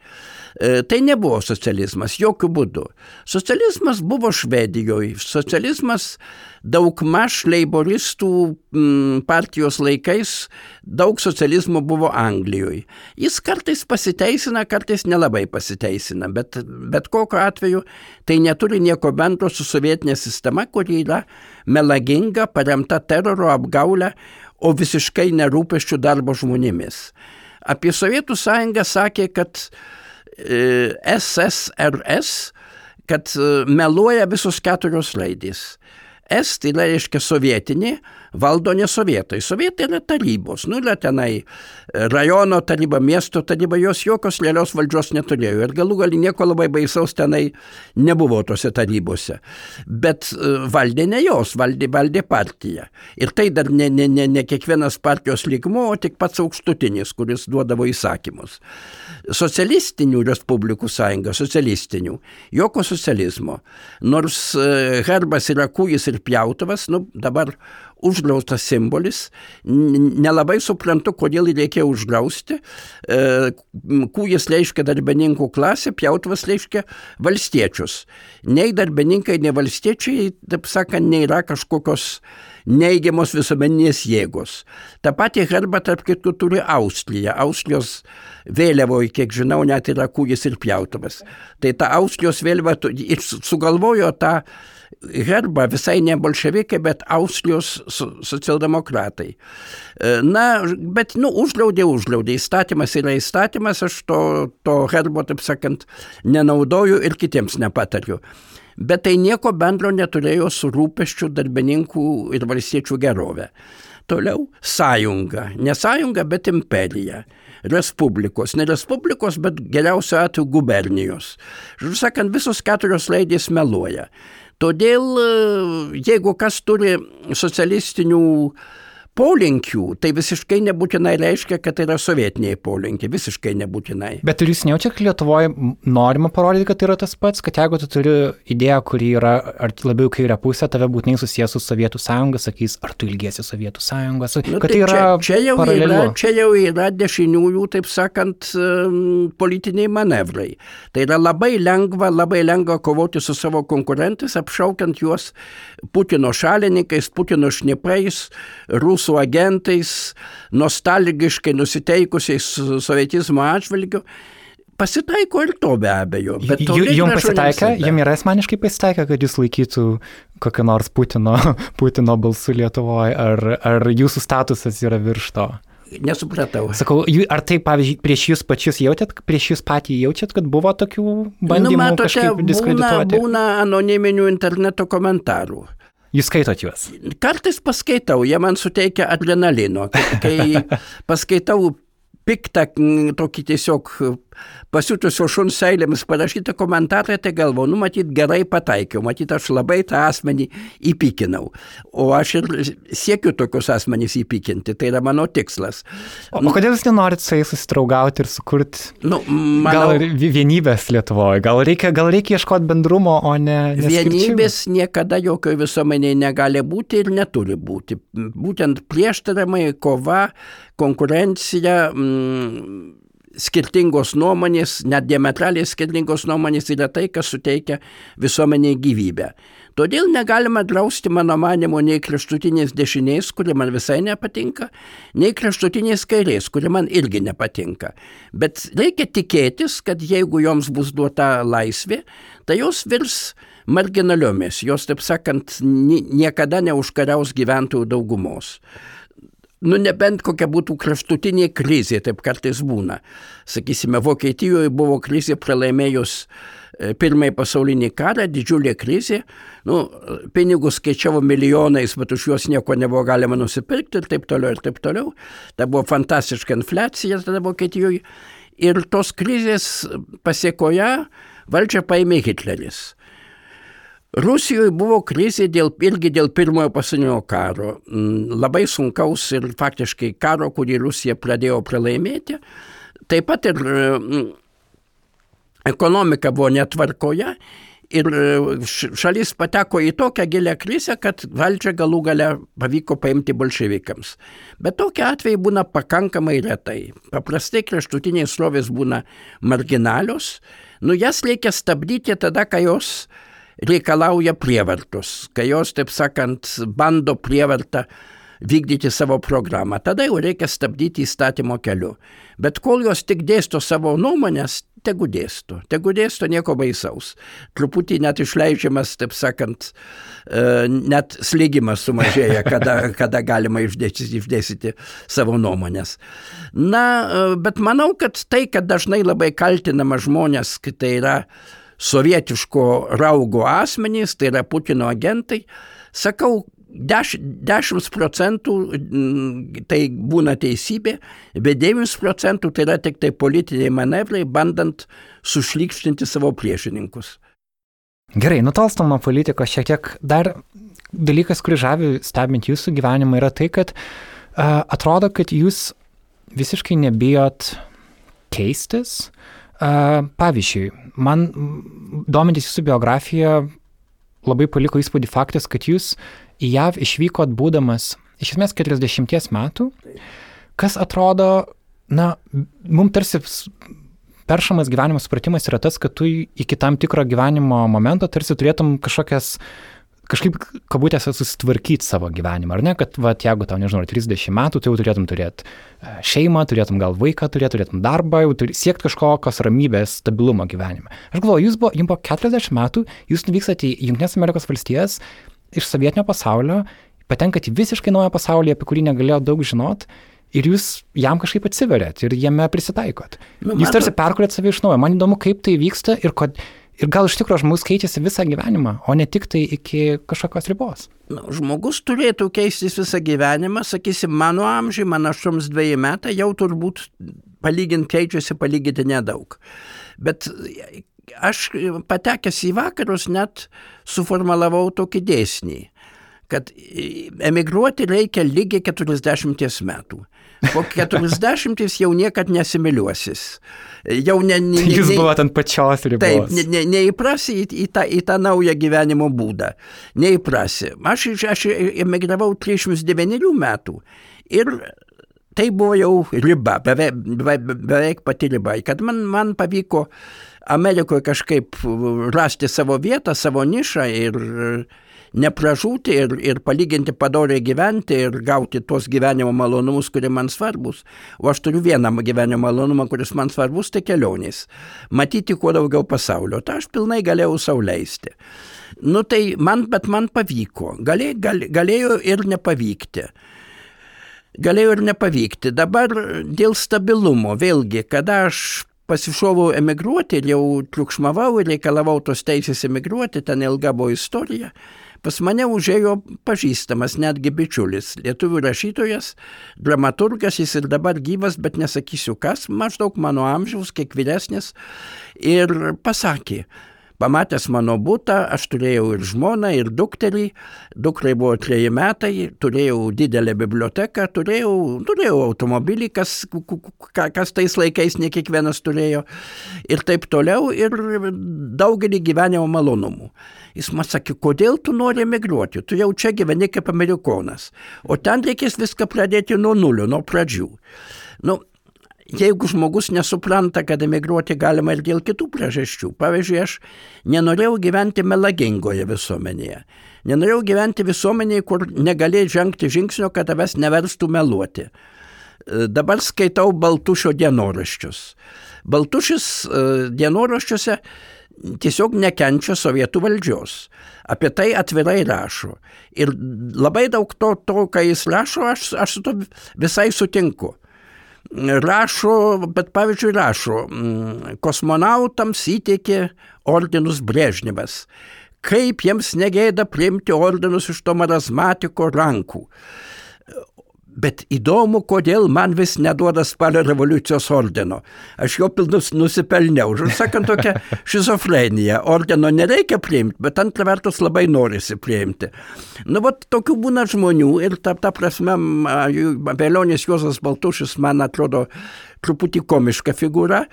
E, tai nebuvo socializmas, jokių būdų. Socializmas buvo Švedijoje, socializmas daugmaž leiboristų mm, partijos laikais, daug socializmo buvo Anglijoje. Jis kartais pasiteisina, kartais nelabai pasiteisina, bet, bet kokiu atveju tai neturi nieko bendro su sovietinė sistema, kuri yra melaginga, paremta teroro apgaulę, o visiškai nerūpeščių darbo žmonėmis. Apie Sovietų sąjungą sakė, kad SSRS, kad e, meluoja visos keturios raidės. S tai reiškia sovietinė, valdo ne sovietai. Sovietai yra tarybos, nu yra tenai rajono taryba, miesto taryba, jos jokios realios valdžios neturėjo ir galų gali nieko labai baisaus tenai nebuvo tose tarybose. Bet e, valdė ne jos, valdė, valdė partija. Ir tai dar ne, ne, ne, ne kiekvienas partijos lygmo, o tik pats aukštutinis, kuris duodavo įsakymus. Socialistinių respublikų sąjunga, socialistinių, jokio socializmo. Nors e, herbas yra kūjis ir pjautuvas, nu dabar uždraustas simbolis, nelabai suprantu, kodėl jį reikėjo uždrausti. E, kūjas reiškia darbininkų klasę, pjautuvas reiškia valstiečius. Nei darbininkai, nei valstiečiai, taip sakant, nėra kažkokios neigiamos visuomeninės jėgos. Ta pati herba, tarp kitų, turi Austrija. Austrijos vėliavoje, kiek žinau, net yra kūjas ir pjautuvas. Tai ta Austrijos vėliava ir sugalvojo tą herbą visai ne bolševikai, bet Austrijos socialdemokratai. E, na, bet, nu, uždraudė, uždraudė. Įstatymas yra įstatymas, aš to, to herbo, taip sakant, nenaudoju ir kitiems nepatariu. Bet tai nieko bendro neturėjo su rūpeščių darbininkų ir valstiečių gerovė. Toliau sąjunga. Ne sąjunga, bet imperija respublikos. Ne respublikos, bet geriausiu atveju gubernijos. Žodžiu sakant, visos keturios raidės meluoja. Todėl, e, jeigu kas turi socialistinių polinkių, tai visiškai nebūtinai reiškia, kad tai yra sovietiniai polinkiai, visiškai nebūtinai. Bet ir jūs nejaučiate, kad Lietuvoje norima parodyti, kad tai yra tas pats, kad jeigu tu turi idėją, kuri yra ar labiau kairė pusė, tave būtinai susijęs su Sovietų sąjunga, sakys, ar tu ilgėsi Sovietų sąjungos, nu, kad tai, tai yra čia, čia, jau paralelu. yra, čia jau yra dešiniųjų, taip sakant, politiniai manevrai. Tai yra labai lengva, labai lengva kovoti su savo konkurentais, apšaukiant juos Putino šalininkais, Putino šnipais, rusų rusų agentais, nostalgiškai nusiteikusiais sovietizmo atžvilgiu. Pasitaiko ir to be abejo. Jums pasitaikė, jums yra asmeniškai pasitaikė, kad jūs laikytų kokią nors Putino, Putino balsų Lietuvoje, ar, ar jūsų statusas yra virš to? nesupratau. Sakau, ar tai, pavyzdžiui, prieš jūs pačius jautėt, prieš jūs patį jaučiat, kad buvo tokių bandymų nu, matote, kažkaip būna, diskredituoti? būna anoniminių interneto komentarų. Jūs skaitot juos. Kartais paskaitau, jie man suteikia adrenalino. Kai, kai paskaitau piktą, tokį tiesiog pasiutusio šuns seilėmis parašytą komentarą, tai galvoju, nu matyt, gerai pataikiau, matyt, aš labai tą asmenį įpikinau. O aš ir siekiu tokius asmenys įpikinti, tai yra mano tikslas. O, o kodėl jūs nenorit su jais susitraugauti ir sukurti Nu, Manau, gal vienybės Lietuvoje? Gal reikia, gal reikia ieškoti bendrumo, o ne... Vienybės niekada jokio visuomeniai negali būti ir neturi būti. Būtent prieštaramai, kova, konkurencija, mm, skirtingos nuomonės, net diametraliai skirtingos nuomonės yra tai, kas suteikia visuomeniai gyvybę. Todėl negalima drausti, mano manimo, nei kraštutinės dešinės, kuri man visai nepatinka, nei kraštutinės kairės, kuri man irgi nepatinka. Bet reikia tikėtis, kad jeigu joms bus duota laisvė, tai jos virs marginaliomis, jos, taip sakant, ni- niekada neužkariaus gyventojų daugumos. Nu, nebent kokia būtų kraštutinė krizė, taip kartais būna. Sakysime, Vokietijoje buvo krizė pralaimėjus e, pirmąjį pasaulinį karą, didžiulė krizė. Nu, pinigus skaičiavo milijonais, bet už juos nieko nebuvo galima nusipirkti ir taip toliau, ir taip toliau. Tai buvo fantastiška infliacija tada Vokietijoje. Ir tos krizės pasiekoje valdžią paėmė Hitleris. Rusijoje buvo krizė dėl, irgi dėl pirmojo pasaulinio karo. Mm, Labai sunkaus ir faktiškai karo, kurį Rusija pradėjo pralaimėti. Taip pat ir mm, ekonomika buvo netvarkoje ir š- šalis pateko į tokią gilę krizę, kad valdžią galų gale pavyko paimti bolševikams. Bet tokie atvejai būna pakankamai retai. Paprastai kraštutiniai srovės būna marginalios. Nu, jas reikia stabdyti tada, kai jos reikalauja prievartos, kai jos, taip sakant, bando prievartą vykdyti savo programą. Tada jau reikia stabdyti įstatymo keliu. Bet kol jos tik dėsto savo nuomonės, tegu dėsto. Tegu dėsto nieko baisaus. Truputį net išleidžiamas, taip sakant, e, net slėgimas sumažėja, kada, kada galima išdėstyti, išdėstyti savo nuomonės. Na, e, bet manau, kad tai, kad dažnai labai kaltinama žmonės, kad tai yra sovietiško raugo asmenys, tai yra Putino agentai, sakau, 10 procentų mm, tai būna teisybė, bet 9 procentų tai yra tik tai politiniai manevrai, bandant sušlykštinti savo priešininkus. Gerai, nutolstam nuo politikos šiek tiek. Dar dalykas, kurį žavi stebint jūsų gyvenimą, yra tai, kad uh, atrodo, kad jūs visiškai nebijot keistis. Uh, pavyzdžiui, man domintis jūsų biografiją labai paliko įspūdį faktas, kad jūs į JAV išvykot būdamas iš esmės 40 metų, kas atrodo, na, mums tarsi peršamas gyvenimo supratimas yra tas, kad tu iki tam tikro gyvenimo momento tarsi turėtum kažkokias kažkaip kabutėse susitvarkyti savo gyvenimą, ar ne, kad, va, jeigu tau, nežinau, 30 metų, tai jau turėtum turėti šeimą, turėtum gal vaiką, turėtum, turėtum darbą, jau turi siekti kažkokios ramybės, stabilumo gyvenime. Aš galvoju, jūs buvo, jums buvo 40 metų, jūs nuvykstate į Junktinės Amerikos valstijas iš sovietinio pasaulio, patenkate į visiškai naują pasaulį, apie kurį negalėjo daug žinot. Ir jūs jam kažkaip atsiverėt ir jame prisitaikot. Nu, Jūs tarsi perkuriat save iš naujo. Man įdomu, kaip tai vyksta ir, kod, ir gal iš tikrųjų žmogus keičiasi visą gyvenimą, o ne tik tai iki kažkokios ribos. Nu, žmogus turėtų keistis visą gyvenimą, sakysim, mano amžiui, man 82 metai, jau turbūt palyginti keičiasi palyginti nedaug. Bet aš patekęs į vakarus net suformalavau tokį dėsnį, kad emigruoti reikia lygiai 40 metų. Po 40 jau niekad nesimiliuosis. Jau ne, ne, ne, Jūs buvote ant pačios ribos. Taip, ne, ne, neįprasi į, į, tą, į tą naują gyvenimo būdą. Neįprasi. Aš, aš emigravau 39 metų ir tai buvo jau riba, beveik, beveik, beveik pati riba. Kad man, man pavyko Amerikoje kažkaip rasti savo vietą, savo nišą ir nepražūti ir, ir palyginti padoriai gyventi ir gauti tuos gyvenimo malonumus, kurie man svarbus. O aš turiu vieną gyvenimo malonumą, kuris man svarbus, tai kelionės. Matyti kuo daugiau pasaulio. Tai aš pilnai galėjau sauliaisti. Nu tai man, bet man pavyko. Galė, gal, galėjo ir nepavykti. galėjo ir nepavykti. Dabar dėl stabilumo, vėlgi, kada aš pasišovau emigruoti ir jau triukšmavau ir reikalavau tos teisės emigruoti, ten ilga buvo istorija. Pas mane užėjo pažįstamas, netgi bičiulis, lietuvių rašytojas, dramaturgas, jis ir dabar gyvas, bet nesakysiu kas, maždaug mano amžiaus, kiek vyresnis, ir pasakė, Pamatęs mano būtą, aš turėjau ir žmoną, ir dukterį, dukrai buvo treji metai, turėjau didelę biblioteką, turėjau, turėjau automobilį, kas, kas tais laikais ne kiekvienas turėjo, ir taip toliau, ir daugelį gyvenimo malonumų. Jis man sakė, kodėl tu nori emigruoti, tu jau čia gyveni kaip amerikonas, o ten reikės viską pradėti nuo nulio, nuo pradžių. Nu, jeigu žmogus nesupranta, kad emigruoti galima ir dėl kitų priežasčių. Pavyzdžiui, aš nenorėjau gyventi melagingoje visuomenėje. Nenorėjau gyventi visuomenėje, kur negalėjai žengti žingsnio, kad tavęs neverstų meluoti. E, dabar skaitau Baltušio dienoraščius. Baltušis e, dienoraščiuose tiesiog nekenčia sovietų valdžios. Apie tai atvirai rašo. Ir labai daug to, to ką jis rašo, aš, aš su to visai sutinku rašo, bet pavyzdžiui rašo, mm, kosmonautams įteikė ordinus Brežnevas. Kaip jiems negėda priimti ordinus iš to marazmatiko rankų. Bet įdomu, kodėl man vis neduoda spalio revoliucijos ordino. Aš jo pilnus nusipelniau. Žodžiu, sakant, tokia šizofrenija. Ordino nereikia priimti, bet antra vertus labai norisi priimti. Nu, vat tokių būna žmonių ir ta, ta prasme, Velionis Juozas Baltušis man atrodo truputį komiška figūra,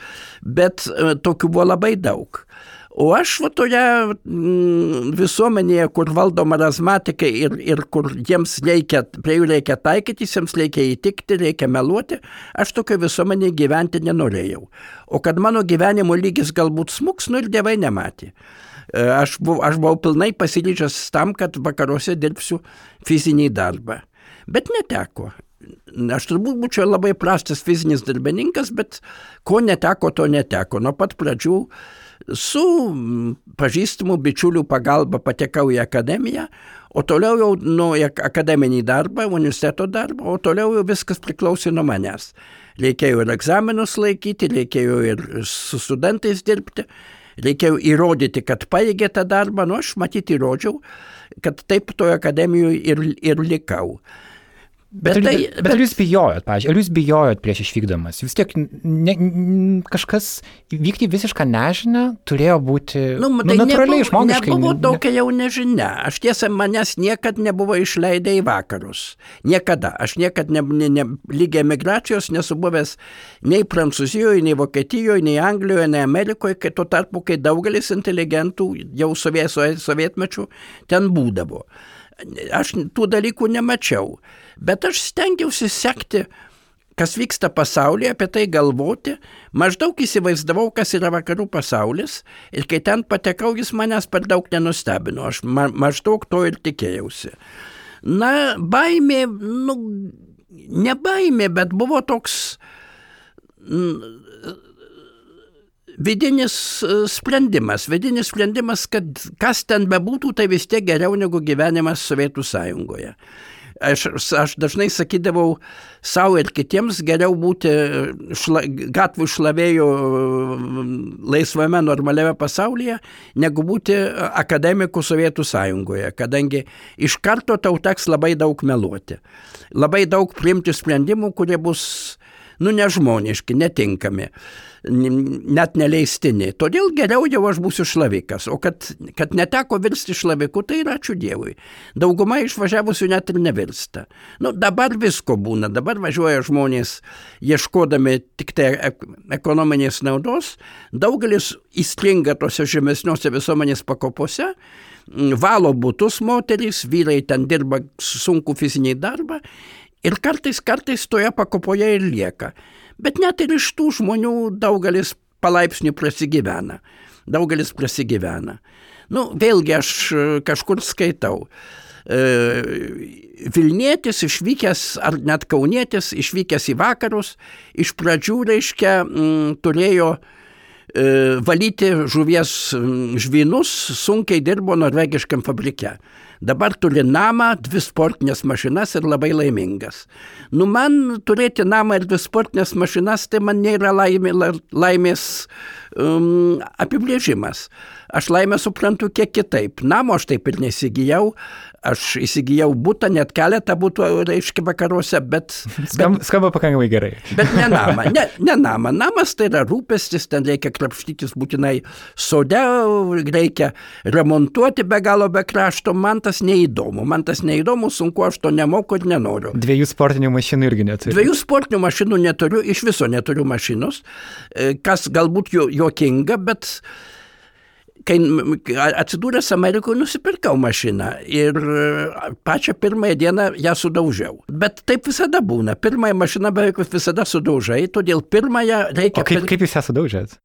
bet e, tokių buvo labai daug. O aš va toje mm, visuomenėje, kur valdo marazmatikai ir, ir kur jiems reikia, prie jų reikia taikytis, jiems reikia įtikti, reikia meluoti, aš tokio visuomenėje gyventi nenorėjau. O kad mano gyvenimo lygis galbūt smuks, nu ir dievai nematė. E, aš buvau, aš buvau pilnai pasiryžęs tam, kad vakaruose dirbsiu fizinį darbą. Bet neteko. Aš turbūt būčiau labai prastas fizinis darbininkas, bet ko neteko, to neteko. Nuo pat pradžių uh, Su pažįstamų bičiulių pagalba patekau į akademiją, o toliau jau nuo akademinį darbą, universiteto darbą, o toliau jau viskas priklausė nuo manęs. Reikėjo ir egzaminus laikyti, reikėjo ir su studentais dirbti, reikėjo įrodyti, kad paėgė tą darbą, nu aš matyti įrodžiau, kad taip toje akademijoje ir, ir likau. Bet, bet, tai, bet, bet ar jūs bijojot, pažiūrėjau, ar jūs bijojot prieš išvykdamas? Vis tiek ne, kažkas vykti visišką nežinę turėjo būti nu, nu, tai natūraliai nebuvo, žmogiškai. Nebuvo tokia jau nežinia. Aš tiesą, manęs niekad nebuvo išleidę į vakarus. Niekada. Aš niekad, ne, ne, ne, lygiai emigracijos nesu buvęs nei Prancūzijoje, nei Vokietijoje, nei Anglijoje, nei Amerikoje, kai tuo tarpu, kai daugelis inteligentų jau sovietmečių ten būdavo. Aš tų dalykų nemačiau. Bet aš stengiausi sekti, kas vyksta pasaulyje, apie tai galvoti, maždaug įsivaizdavau, kas yra vakarų pasaulis ir kai ten patekau, jis manęs per daug nenustebino, aš ma maždaug to ir tikėjausi. Na, baimė, nu, ne baimė, bet buvo toks vidinis sprendimas, vidinis sprendimas, kad kas ten bebūtų, tai vis tiek geriau negu gyvenimas Sovietų sąjungoje. Aš, aš dažnai sakydavau savo ir kitiems geriau būti šla, gatvų šlavėjų laisvame normaliame pasaulyje, negu būti akademiku Sovietų sąjungoje, kadangi iš karto tau teks labai daug meluoti. Labai daug priimti sprendimų, kurie bus nu, nežmoniški, netinkami, net neleistini. Todėl geriau jau aš būsiu šlavikas. O kad, kad neteko virsti šlaviku, tai yra ačiū Dievui. Dauguma išvažiavusių net ir nevirsta. Nu, dabar visko būna. Dabar važiuoja žmonės ieškodami tik tai ekonominės naudos. Daugelis įstringa tose žemesniuose visuomenės pakopose valo būtus moterys, vyrai ten dirba sunku fizinį darbą Ir kartais, kartais toje pakopoje ir lieka. Bet net ir iš tų žmonių daugelis palaipsniui prasigyvena. Daugelis prasigyvena. Nu, vėlgi aš e, kažkur skaitau. E, Vilnietis išvykęs, ar net kaunietis išvykęs į vakarus, iš pradžių, reiškia, m, turėjo e, valyti žuvies žvynus, sunkiai dirbo norvegiškam fabrike. Dabar turi namą, dvi sportinės mašinas ir labai laimingas. Nu, man turėti namą ir dvi sportinės mašinas, tai man nėra laimė, laimės um, apibrėžimas. Aš laimę suprantu kiek kitaip. Namo aš taip ir nesigijau, aš įsigijau būtą, net keletą būtų, reiškia, vakaruose, bet... Skamba, skamba pakankamai gerai. Bet ne namą, ne, ne namą. Namas tai yra rūpestis, ten reikia krapštytis būtinai sode, reikia remontuoti be galo be krašto. Man tas neįdomu, man tas neįdomu, sunku, aš to nemoku ir nenoriu. Dviejų sportinių mašinų irgi neturiu. Dviejų sportinių mašinų neturiu, iš viso neturiu mašinos, e, kas galbūt juokinga, bet kai atsidūręs Amerikoje nusipirkau mašiną ir pačią pirmąją dieną ją sudaužiau. Bet taip visada būna. Pirmąją mašiną beveik visada sudaužai, todėl pirmąją reikia... O kaip, kaip jūs ją sudaužėt?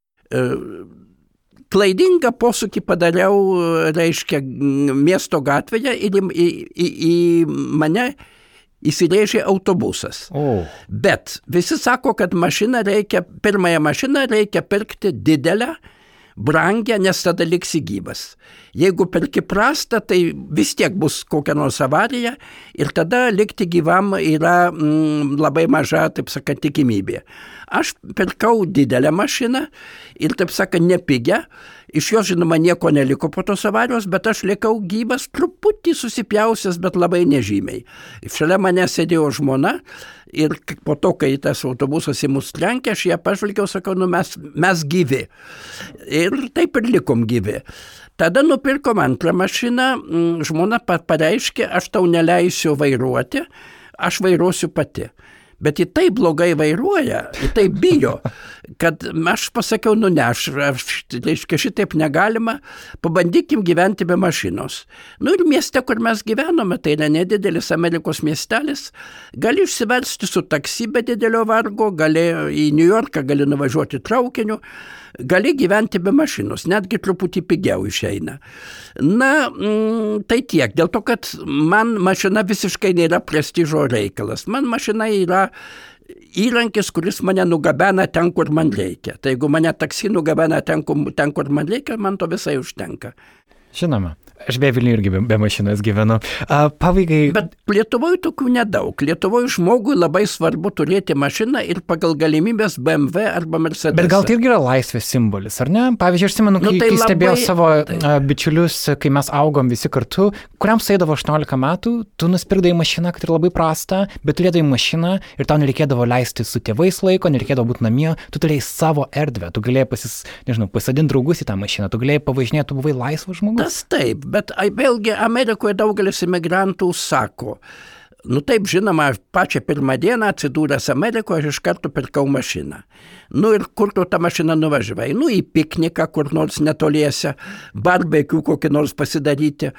Klaidingą posūkį padariau, reiškia, miesto gatvėje ir į, į, į, mane įsirėžė autobusas. O. Bet visi sako, kad mašiną reikia, pirmąją mašiną reikia pirkti didelę, brangia, nes tada liksi gyvas. Jeigu perki prastą, tai vis tiek bus kokia nors avarija ir tada likti gyvam yra mm, labai maža, taip sakant, tikimybė. Aš pirkau didelę mašiną ir, taip sakant, nepigę. Iš jo, žinoma, nieko neliko po tos avarijos, bet aš likau gyvas, truputį susipjausias, bet labai nežymiai. Šalia mane sėdėjo žmona ir po to, kai tas autobusas į mus trenkė, aš ją pažvelgiau, sakau, nu mes, mes gyvi. Ir taip ir likom gyvi. Tada nupirkom antrą mašiną, žmona pareiškė, aš tau neleisiu vairuoti, aš vairuosiu pati bet į tai blogai vairuoja, į tai bijo, kad aš pasakiau, nu ne, aš, aš reiškia, šitaip negalima, pabandykim gyventi be mašinos. Nu ir mieste, kur mes gyvenome, tai yra nedidelis Amerikos miestelis, gali išsiversti su taksi be didelio vargo, gali į New Yorką, gali nuvažiuoti traukiniu, gali gyventi be mašinos, netgi truputį pigiau išeina. Na, mm, tai tiek, dėl to, kad man mašina visiškai nėra prestižo reikalas. Man mašina yra įrankis, kuris mane nugabena ten, kur man reikia. Tai jeigu mane taksi nugabena ten, ten, kur man reikia, man to visai užtenka. Žinoma. Aš be Vilnių irgi be, be mašinos gyvenu. A, pabaigai. Bet Lietuvoje tokių nedaug. Lietuvoje žmogui labai svarbu turėti mašiną ir pagal galimybės BMW arba Mercedes. Bet gal tai irgi yra laisvės simbolis, ar ne? Pavyzdžiui, aš atsimenu, kai, nu, tai kai stebėjau labai... savo tai. bičiulius, kai mes augom visi kartu, kuriam saidavo 18 metų, tu nusipirkdai mašiną, kad ir labai prasta, bet turėdai mašiną ir tau nereikėdavo leisti su tėvais laiko, nereikėdavo būti namie, tu turėjai savo erdvę, tu galėjai pasis, nežinau, pasadinti draugus į tą mašiną, tu galėjai pavažinėti, tu buvai laisvas žmogus. Tas taip, Bet vėlgi Amerikoje daugelis imigrantų sako, nu taip žinoma, pačią pirmą dieną atsidūręs Amerikoje aš iš karto pirkau mašiną. Nu ir kur tu tą mašiną nuvažiavai? Nu į pikniką kur nors netoliese, barbekių kokį nors pasidaryti.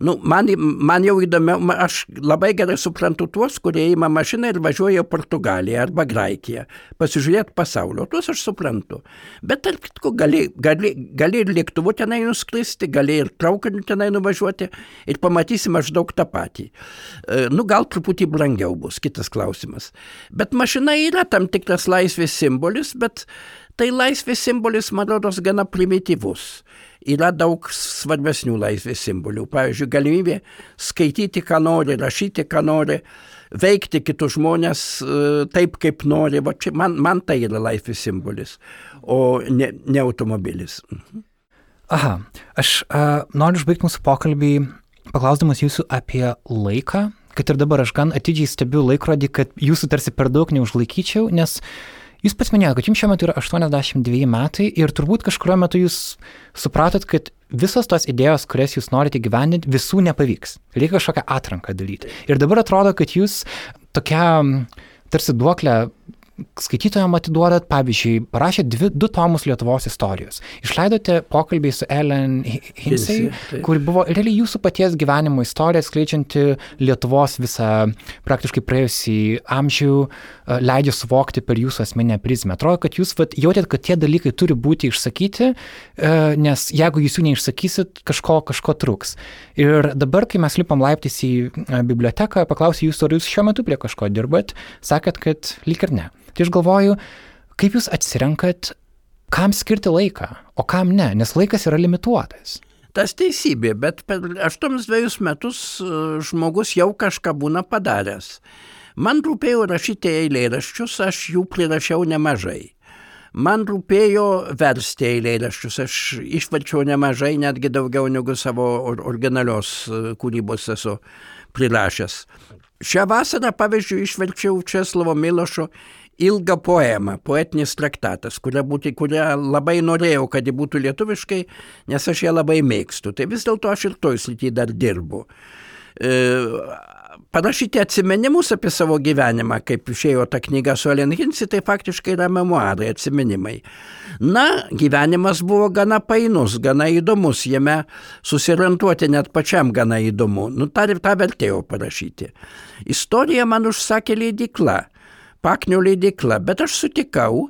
Nu, man, man jau įdomiau, aš labai gerai suprantu tuos, kurie įima mašiną ir važiuoja į Portugaliją arba Graikiją, pasižiūrėti pasaulio. Tuos aš suprantu. Bet tarp kitko, gali, gali, gali ir lėktuvu tenai nuskristi, gali ir traukiniu tenai nuvažiuoti ir pamatysi maždaug tą patį. E, nu, gal truputį brangiau bus, kitas klausimas. Bet mašina yra tam tikras laisvės simbolis, bet tai laisvės simbolis, man rodos, gana primityvus. Yra daug svarbesnių laisvės simbolių. Pavyzdžiui, galimybė skaityti, ką nori, rašyti, ką nori, veikti kitus žmonės e, taip, kaip nori. Va, čia, man, man tai yra laisvės simbolis, o ne, ne automobilis. Aha, aš uh, noriu užbaigti mūsų pokalbį paklausdamas jūsų apie laiką, kad ir dabar aš gan atidžiai stebiu laikrodį, kad jūsų tarsi per daug neužlaikyčiau, nes Jūs pats minėjote, kad jums šiuo metu yra 82 metai ir turbūt kažkurio metu jūs supratot, kad visos tos idėjos, kurias jūs norite gyvendinti, visų nepavyks. Reikia kažkokią atranką daryti. Ir dabar atrodo, kad jūs tokia tarsi duoklę skaitytojams atiduodat, pavyzdžiui, parašėt dvi, du tomus Lietuvos istorijos. Išleidote pokalbį su Ellen Hinsey, kur buvo realiai jūsų paties gyvenimo istorija, skleidžianti Lietuvos visą praktiškai praėjusį amžių, e, leidžia suvokti per jūsų asmeninę prizmę. Atrodo, kad jūs vat, jautėt, kad tie dalykai turi būti išsakyti, e, nes jeigu jūs jų neišsakysit, kažko, kažko truks. Ir dabar, kai mes lipam laiptis į e, biblioteką, paklausiu jūsų, ar jūs šiuo metu prie kažko dirbat, sakėt, kad lyg ir ne. Tai aš galvoju, kaip jūs atsirenkat, kam skirti laiką, o kam ne, nes laikas yra limituotas. Tas teisybė, bet per aštuomis dviejus metus e, žmogus jau kažką būna padaręs. Man rūpėjo rašyti eilėraščius, aš jų prirašiau nemažai. Man rūpėjo versti eilėraščius, aš išverčiau nemažai, netgi daugiau negu savo originalios e, kūrybos esu prirašęs. Šią vasarą, pavyzdžiui, išverčiau Česlovo Milošo ilgą poemą, poetinis traktatas, kurią, būti, kurią labai norėjau, kad ji būtų lietuviškai, nes aš ją labai mėgstu. Tai vis dėlto aš ir toj srity dar dirbu. E, parašyti atsiminimus apie savo gyvenimą, kaip išėjo ta knyga su Ellen Hinsi, tai faktiškai yra memoarai, atsiminimai. Na, gyvenimas buvo gana painus, gana įdomus, jame susirantuoti net pačiam gana įdomu. Nu, tą ir tą vertėjau parašyti. Istoriją man užsakė leidikla paknių leidikla, bet aš sutikau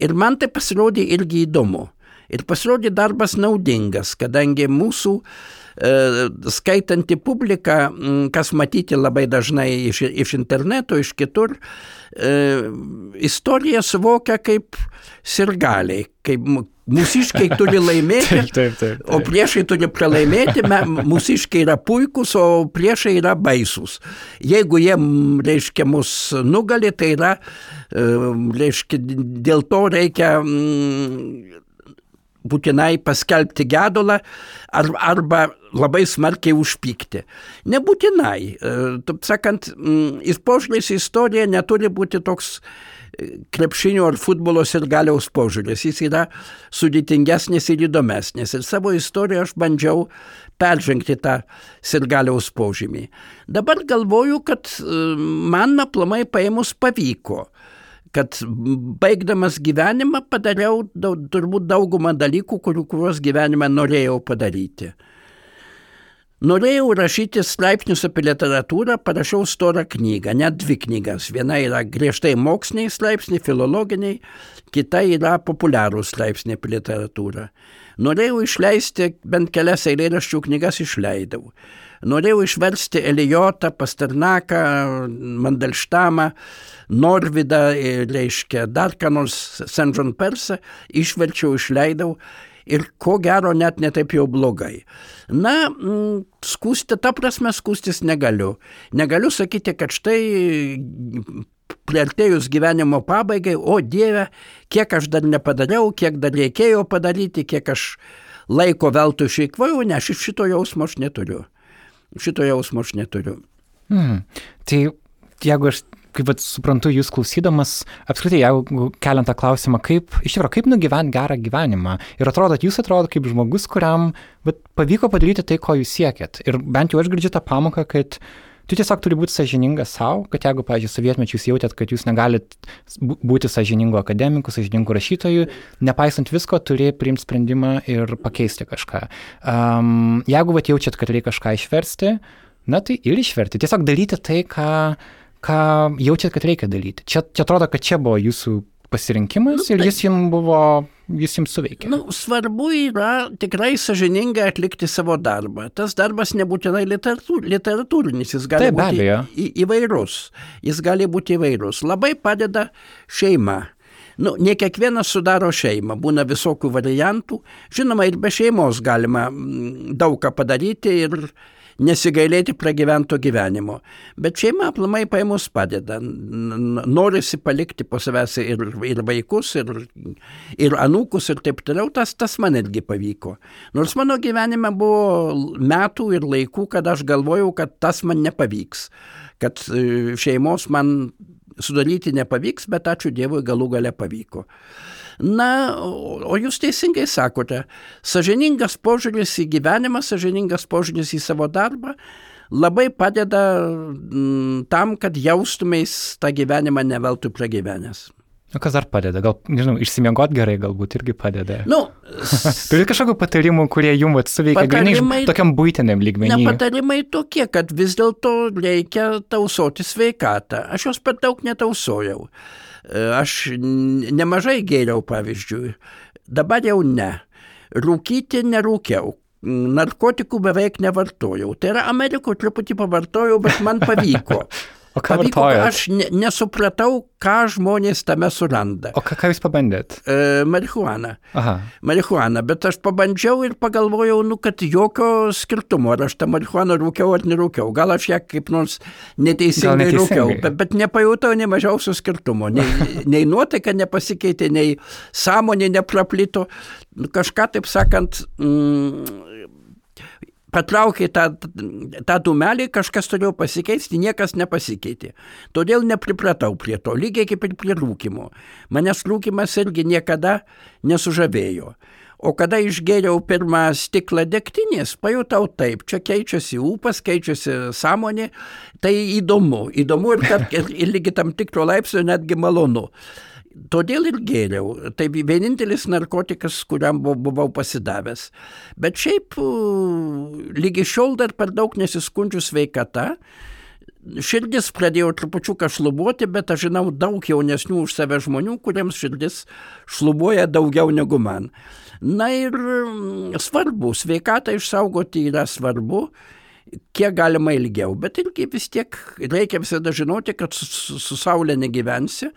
ir man tai pasirodė irgi įdomu. Ir pasirodė darbas naudingas, kadangi mūsų e, skaitanti publika, kas matyti labai dažnai iš, iš interneto, iš kitur, e, istoriją suvokia kaip sirgaliai, kaip Mūsiškiai turi laimėti, Taip, taip, taip, taip. o priešai turi pralaimėti, mūsiškiai yra puikūs, o priešai yra baisūs. Jeigu jie, reiškia, mus nugali, tai yra, e, reiškia, dėl to reikia būtinai paskelbti gedulą ar, arba labai smarkiai užpykti. Nebūtinai. E, Taip sakant, ir požiūris į istoriją neturi būti toks e, krepšinio ar futbolo ir galiaus požiūris. Jis yra sudėtingesnis ir įdomesnis. Ir savo istoriją aš bandžiau peržengti tą sirgaliaus požymį. Dabar galvoju, kad e, man aplamai paėmus pavyko kad baigdamas gyvenimą padariau daug, turbūt daugumą dalykų, kurių, kuriuos gyvenime norėjau padaryti. Norėjau rašyti straipsnius apie literatūrą, parašiau storą knygą, net dvi knygas. Viena yra griežtai moksliniai straipsniai, filologiniai, kita yra populiarūs straipsniai apie literatūrą. Norėjau išleisti bent kelias eilėraščių knygas išleidau. Norėjau išversti Elijotą, Pasternaką, Mandelštamą, Norvidą, ir, reiškia, dar ką nors St. John Persą, išverčiau, išleidau ir ko gero net netaip jau blogai. Na, skūsti, ta prasme, skūstis negaliu. Negaliu sakyti, kad štai priartėjus gyvenimo pabaigai, o Dieve, kiek aš dar nepadariau, kiek dar reikėjo padaryti, kiek aš laiko veltui išeikvojau, ne, aš šito jausmo aš neturiu. Šito jausmo aš neturiu. Hmm. Tai jeigu aš, kaip vat, suprantu, jūs klausydamas, apskritai, jeigu keliant tą klausimą, kaip, iš tikrųjų, kaip nugyventi gerą gyvenimą. Ir atrodo, jūs atrodo kaip žmogus, kuriam vat, pavyko padaryti tai, ko jūs siekėt. Ir bent jau aš girdžiu tą pamoką, kad tu tiesiog turi būti sažiningas savo, kad jeigu, pavyzdžiui, sovietmečius jautėt, kad jūs negalit bū- būti sažiningu akademiku, sažiningu rašytoju, nepaisant visko, turi priimti sprendimą ir pakeisti kažką. Um, jeigu vat jaučiat, kad reikia kažką išversti, na tai ir išverti. Tiesiog daryti tai, ką, ką jaučiat, kad reikia daryti. Čia, čia atrodo, kad čia buvo jūsų pasirinkimas ir jis jums buvo, jis jums suveikė. Nu, svarbu yra tikrai sažiningai atlikti savo darbą. Tas darbas nebūtinai literatūr, literatūrinis, jis gali Taip, būti į, įvairus. Jis gali būti įvairus. Labai padeda šeima. Nu, ne kiekvienas sudaro šeimą, būna visokių variantų. Žinoma, ir be šeimos galima mm, daug ką padaryti ir nesigailėti pragyvento gyvenimo. Bet šeima aplamai paėmus padeda. Norisi palikti po savęs ir, ir vaikus, ir, ir anūkus, ir taip toliau. Tas, tas man irgi pavyko. Nors mano gyvenime buvo metų ir laikų, kad aš galvojau, kad tas man nepavyks. Kad e, šeimos man sudaryti nepavyks, bet ačiū Dievui galų gale pavyko. Na, o jūs teisingai sakote, sažiningas požiūris į gyvenimą, sažiningas požiūris į savo darbą labai padeda mm, tam, kad jaustumės tą gyvenimą neveltui pragyvenęs. O kas dar padeda? Gal, nežinau, išsimiegot gerai galbūt irgi padeda. Nu, Turi kažkokių patarimų, kurie jums vat suveikia grinai Patarimai- tokiam būtiniam lygmenį. Nepatarimai tokie, kad vis dėlto reikia tausoti sveikatą. Aš jos per daug netausojau. E, Aš n- nemažai gėriau, pavyzdžiui. Dabar jau ne. Rūkyti nerūkiau. Narkotikų beveik nevartojau. Tai yra Amerikoje truputį pavartojau, bet man pavyko. O ką Pavyko, vartojat? aš ne, nesupratau, ką žmonės tame suranda. O ką, ką jūs pabandėt? E, marihuana. Aha. Marihuana, bet aš pabandžiau ir pagalvojau, nu, kad jokio skirtumo, ar aš tą marihuaną rūkiau ar nerūkiau. Gal aš ją kaip nors neteisingai, neteisingai. rūkiau, bet, bet nepajutau nei mažiausio skirtumo. Nei, nei nuotaika nepasikeitė, nei sąmonė nepraplito. Kažką, taip sakant, mm, patraukė tą, tą dūmelį, kažkas turėjo pasikeisti, niekas nepasikeitė. Todėl nepripratau prie to, lygiai kaip ir prie rūkimo. Manęs rūkimas irgi niekada nesužavėjo. O kada išgėriau pirmą stiklą degtinės, pajutau taip, čia keičiasi ūpas, keičiasi sąmonė, tai įdomu, įdomu ir, tarp, ir, ir lygi tam tikro laipsnio netgi malonu. Todėl ir gėriau. Tai vienintelis narkotikas, kuriam bu- buvau pasidavęs. Bet šiaip lygi šiol dar per daug nesiskundžiu sveikata. Širdis pradėjo trupučiuką šlubuoti, bet aš žinau daug jaunesnių už save žmonių, kuriems širdis šlubuoja daugiau negu man. Na ir svarbu, sveikatą išsaugoti yra svarbu, kiek galima ilgiau, bet irgi vis tiek reikia visada žinoti, kad su, su, su Saulė negyvensi.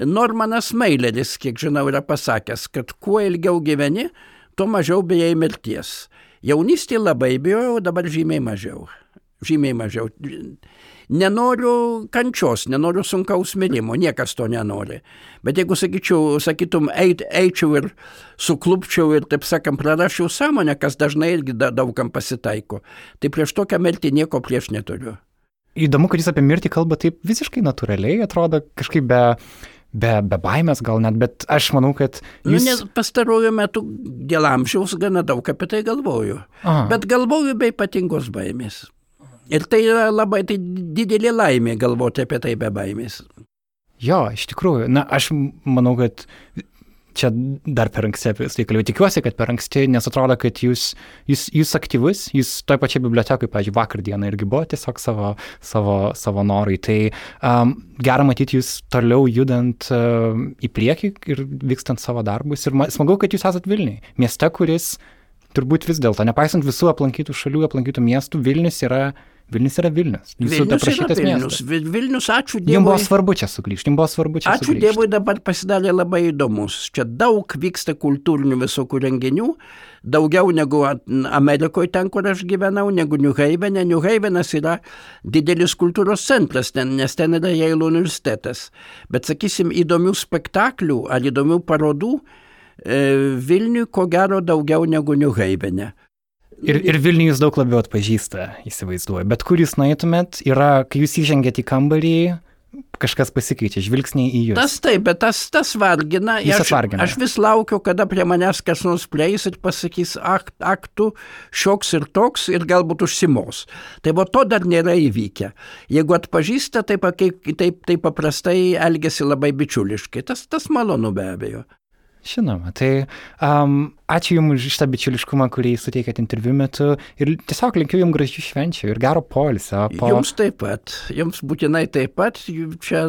Normanas Maileris, kiek žinau, yra pasakęs, kad kuo ilgiau gyveni, tuo mažiau bijai mirties. Jaunystėje labai bijojau, dabar žymiai mažiau. Žymiai mažiau. Nenoriu kančios, nenoriu sunkaus mirimo, niekas to nenori. Bet jeigu sakyčiau, sakytum, eit, eičiau ir suklupčiau ir, taip sakant, prarašiau sąmonę, kas dažnai irgi da- daugam pasitaiko, tai prieš tokią mirtį nieko prieš neturiu. Įdomu, kad jūs apie mirtį kalba taip visiškai natūraliai, atrodo kažkaip be, be, be baimės gal net, bet aš manau, kad Nu, jūs... nes pastaruoju metu dėl amžiaus gana daug apie tai galvoju. Aha. Bet galvoju be ypatingos baimės. Ir tai yra labai tai didelė laimė galvoti apie tai be baimės. Jo, iš tikrųjų, na, aš manau, kad čia dar per anksti apie tai kalbėjau. Tikiuosi, kad per anksti, nes atrodo, kad jūs, jūs, jūs aktyvus, jūs toj pačiai bibliotekai, pavyzdžiui, vakar dieną irgi buvo tiesiog savo, savo, savo norai. Tai um, gera matyti jūs toliau judant um, į priekį ir vykstant savo darbus. Ir ma- smagu, kad jūs esat Vilniui, mieste, kuris turbūt vis dėlto, nepaisant visų aplankytų šalių, aplankytų miestų, Vilnius yra Vilnius. Yra Vilnius. Jūsų Vilnius yra aprašytas Vilnius. miestas. Vi- Vilnius, ačiū Jums buvo Dievui. svarbu čia sugrįžti, jums buvo svarbu čia Ačiū sugrįžti. Dievui dabar pasidarė labai įdomus. Čia daug vyksta kultūrinių visokių renginių, daugiau negu Amerikoje ten, kur aš gyvenau, negu New Havene. New Havenas yra didelis kultūros centras, ten, nes ten yra Jailo universitetas. Bet, sakysim, įdomių spektaklių ar įdomių parodų e, Vilniui ko gero daugiau negu New Havene. Ir, ir Vilnių jūs daug labiau atpažįsta, įsivaizduoju. Bet kur jūs nueitumėt, yra, kai jūs įžengėt į kambarį, kažkas pasikeičia, žvilgsniai į jūs. Tas taip, bet tas, tas vargina. Aš, atvargina. aš vis laukiu, kada prie manęs kas nors prieis ir pasakys, ak, ak tu šioks ir toks ir galbūt užsimos. Tai va to dar nėra įvykę. Jeigu atpažįsta, tai, kaip- taip, taip paprastai elgesi labai bičiuliškai. Tas, tas malonu be abejo. Žinoma, tai um, ačiū Jums už šitą bičiuliškumą, kurį suteikėt interviu metu ir tiesiog linkiu Jums gražių švenčių ir gero polisio. Po... Jums taip pat, jums būtinai taip pat, čia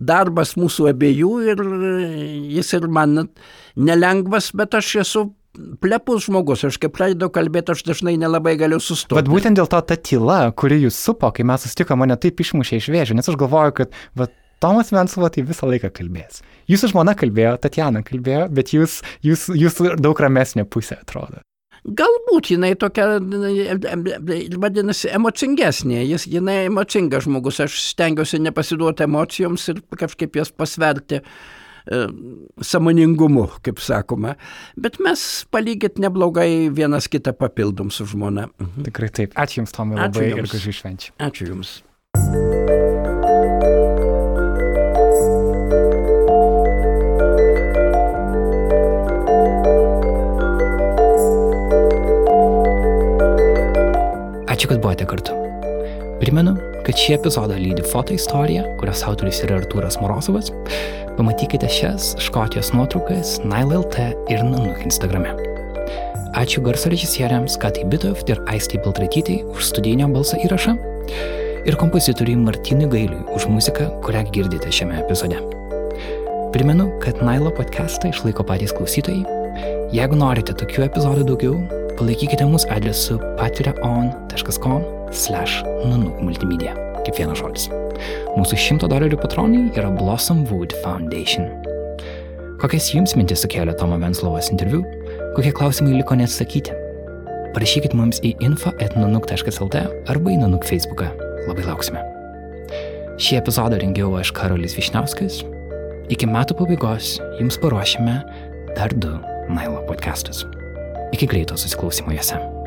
darbas mūsų abiejų ir jis ir man nelengvas, bet aš esu plepus žmogus, aš kai pradedu kalbėti, aš dažnai nelabai galiu sustoti. Bet būtent dėl to ta tyla, kuri jūs supo, kai mes susitikome, mane taip išmušė iš vėžių, nes aš galvoju, kad va, Tomas Vensova tai visą laiką kalbės. Jūsų žmona kalbėjo, Tatjana kalbėjo, bet jūs, jūs, jūs daug ramesnė pusė atrodo. Galbūt jinai tokia, vadinasi, emocingesnė, jis, jinai emocingas žmogus, aš stengiuosi nepasiduoti emocijoms ir kažkaip jas pasverti e, samoningumu, kaip sakoma. Bet mes palygit neblogai vienas kitą papildom su žmona. Mhm. Tikrai taip. Ačiū Jums, Tomai, Ačiū labai ir jums. gražių švenčių. Ačiū Jums. Ačiū, kad buvote kartu. Primenu, kad šį epizodą lydi foto istorija, kurios autoris yra Artūras Morozovas. Pamatykite šias Škotijos nuotraukas NileLT ir Nanuk Instagrame. Ačiū garso režisieriams Katai Bitoft ir Aistai Baltraitytei už studijinio balso įrašą ir kompozitoriui Martynui Gailiui už muziką, kurią girdite šiame epizode. Primenu, kad Nailo podcastą išlaiko patys klausytojai. Jeigu norite tokių epizodų daugiau, palaikykite mus adresu patreon.com slash nanuk multimedia. kaip vienas žodis. Mūsų 100 dolerių patronai yra Blossom Wood Foundation. Kokias jums mintis sukėlė Tomo Venslovas interviu? Kokie klausimai liko neatsakyti? Parašykit mums į info.nanuk.lt arba į Nanuk Facebooką. Labai lauksime. Šį epizodą rengiau aš Karolis Višniauskas. Iki metų pabaigos jums paruošime dar du Nailo podcastus. Iki greito susiklausimo juose.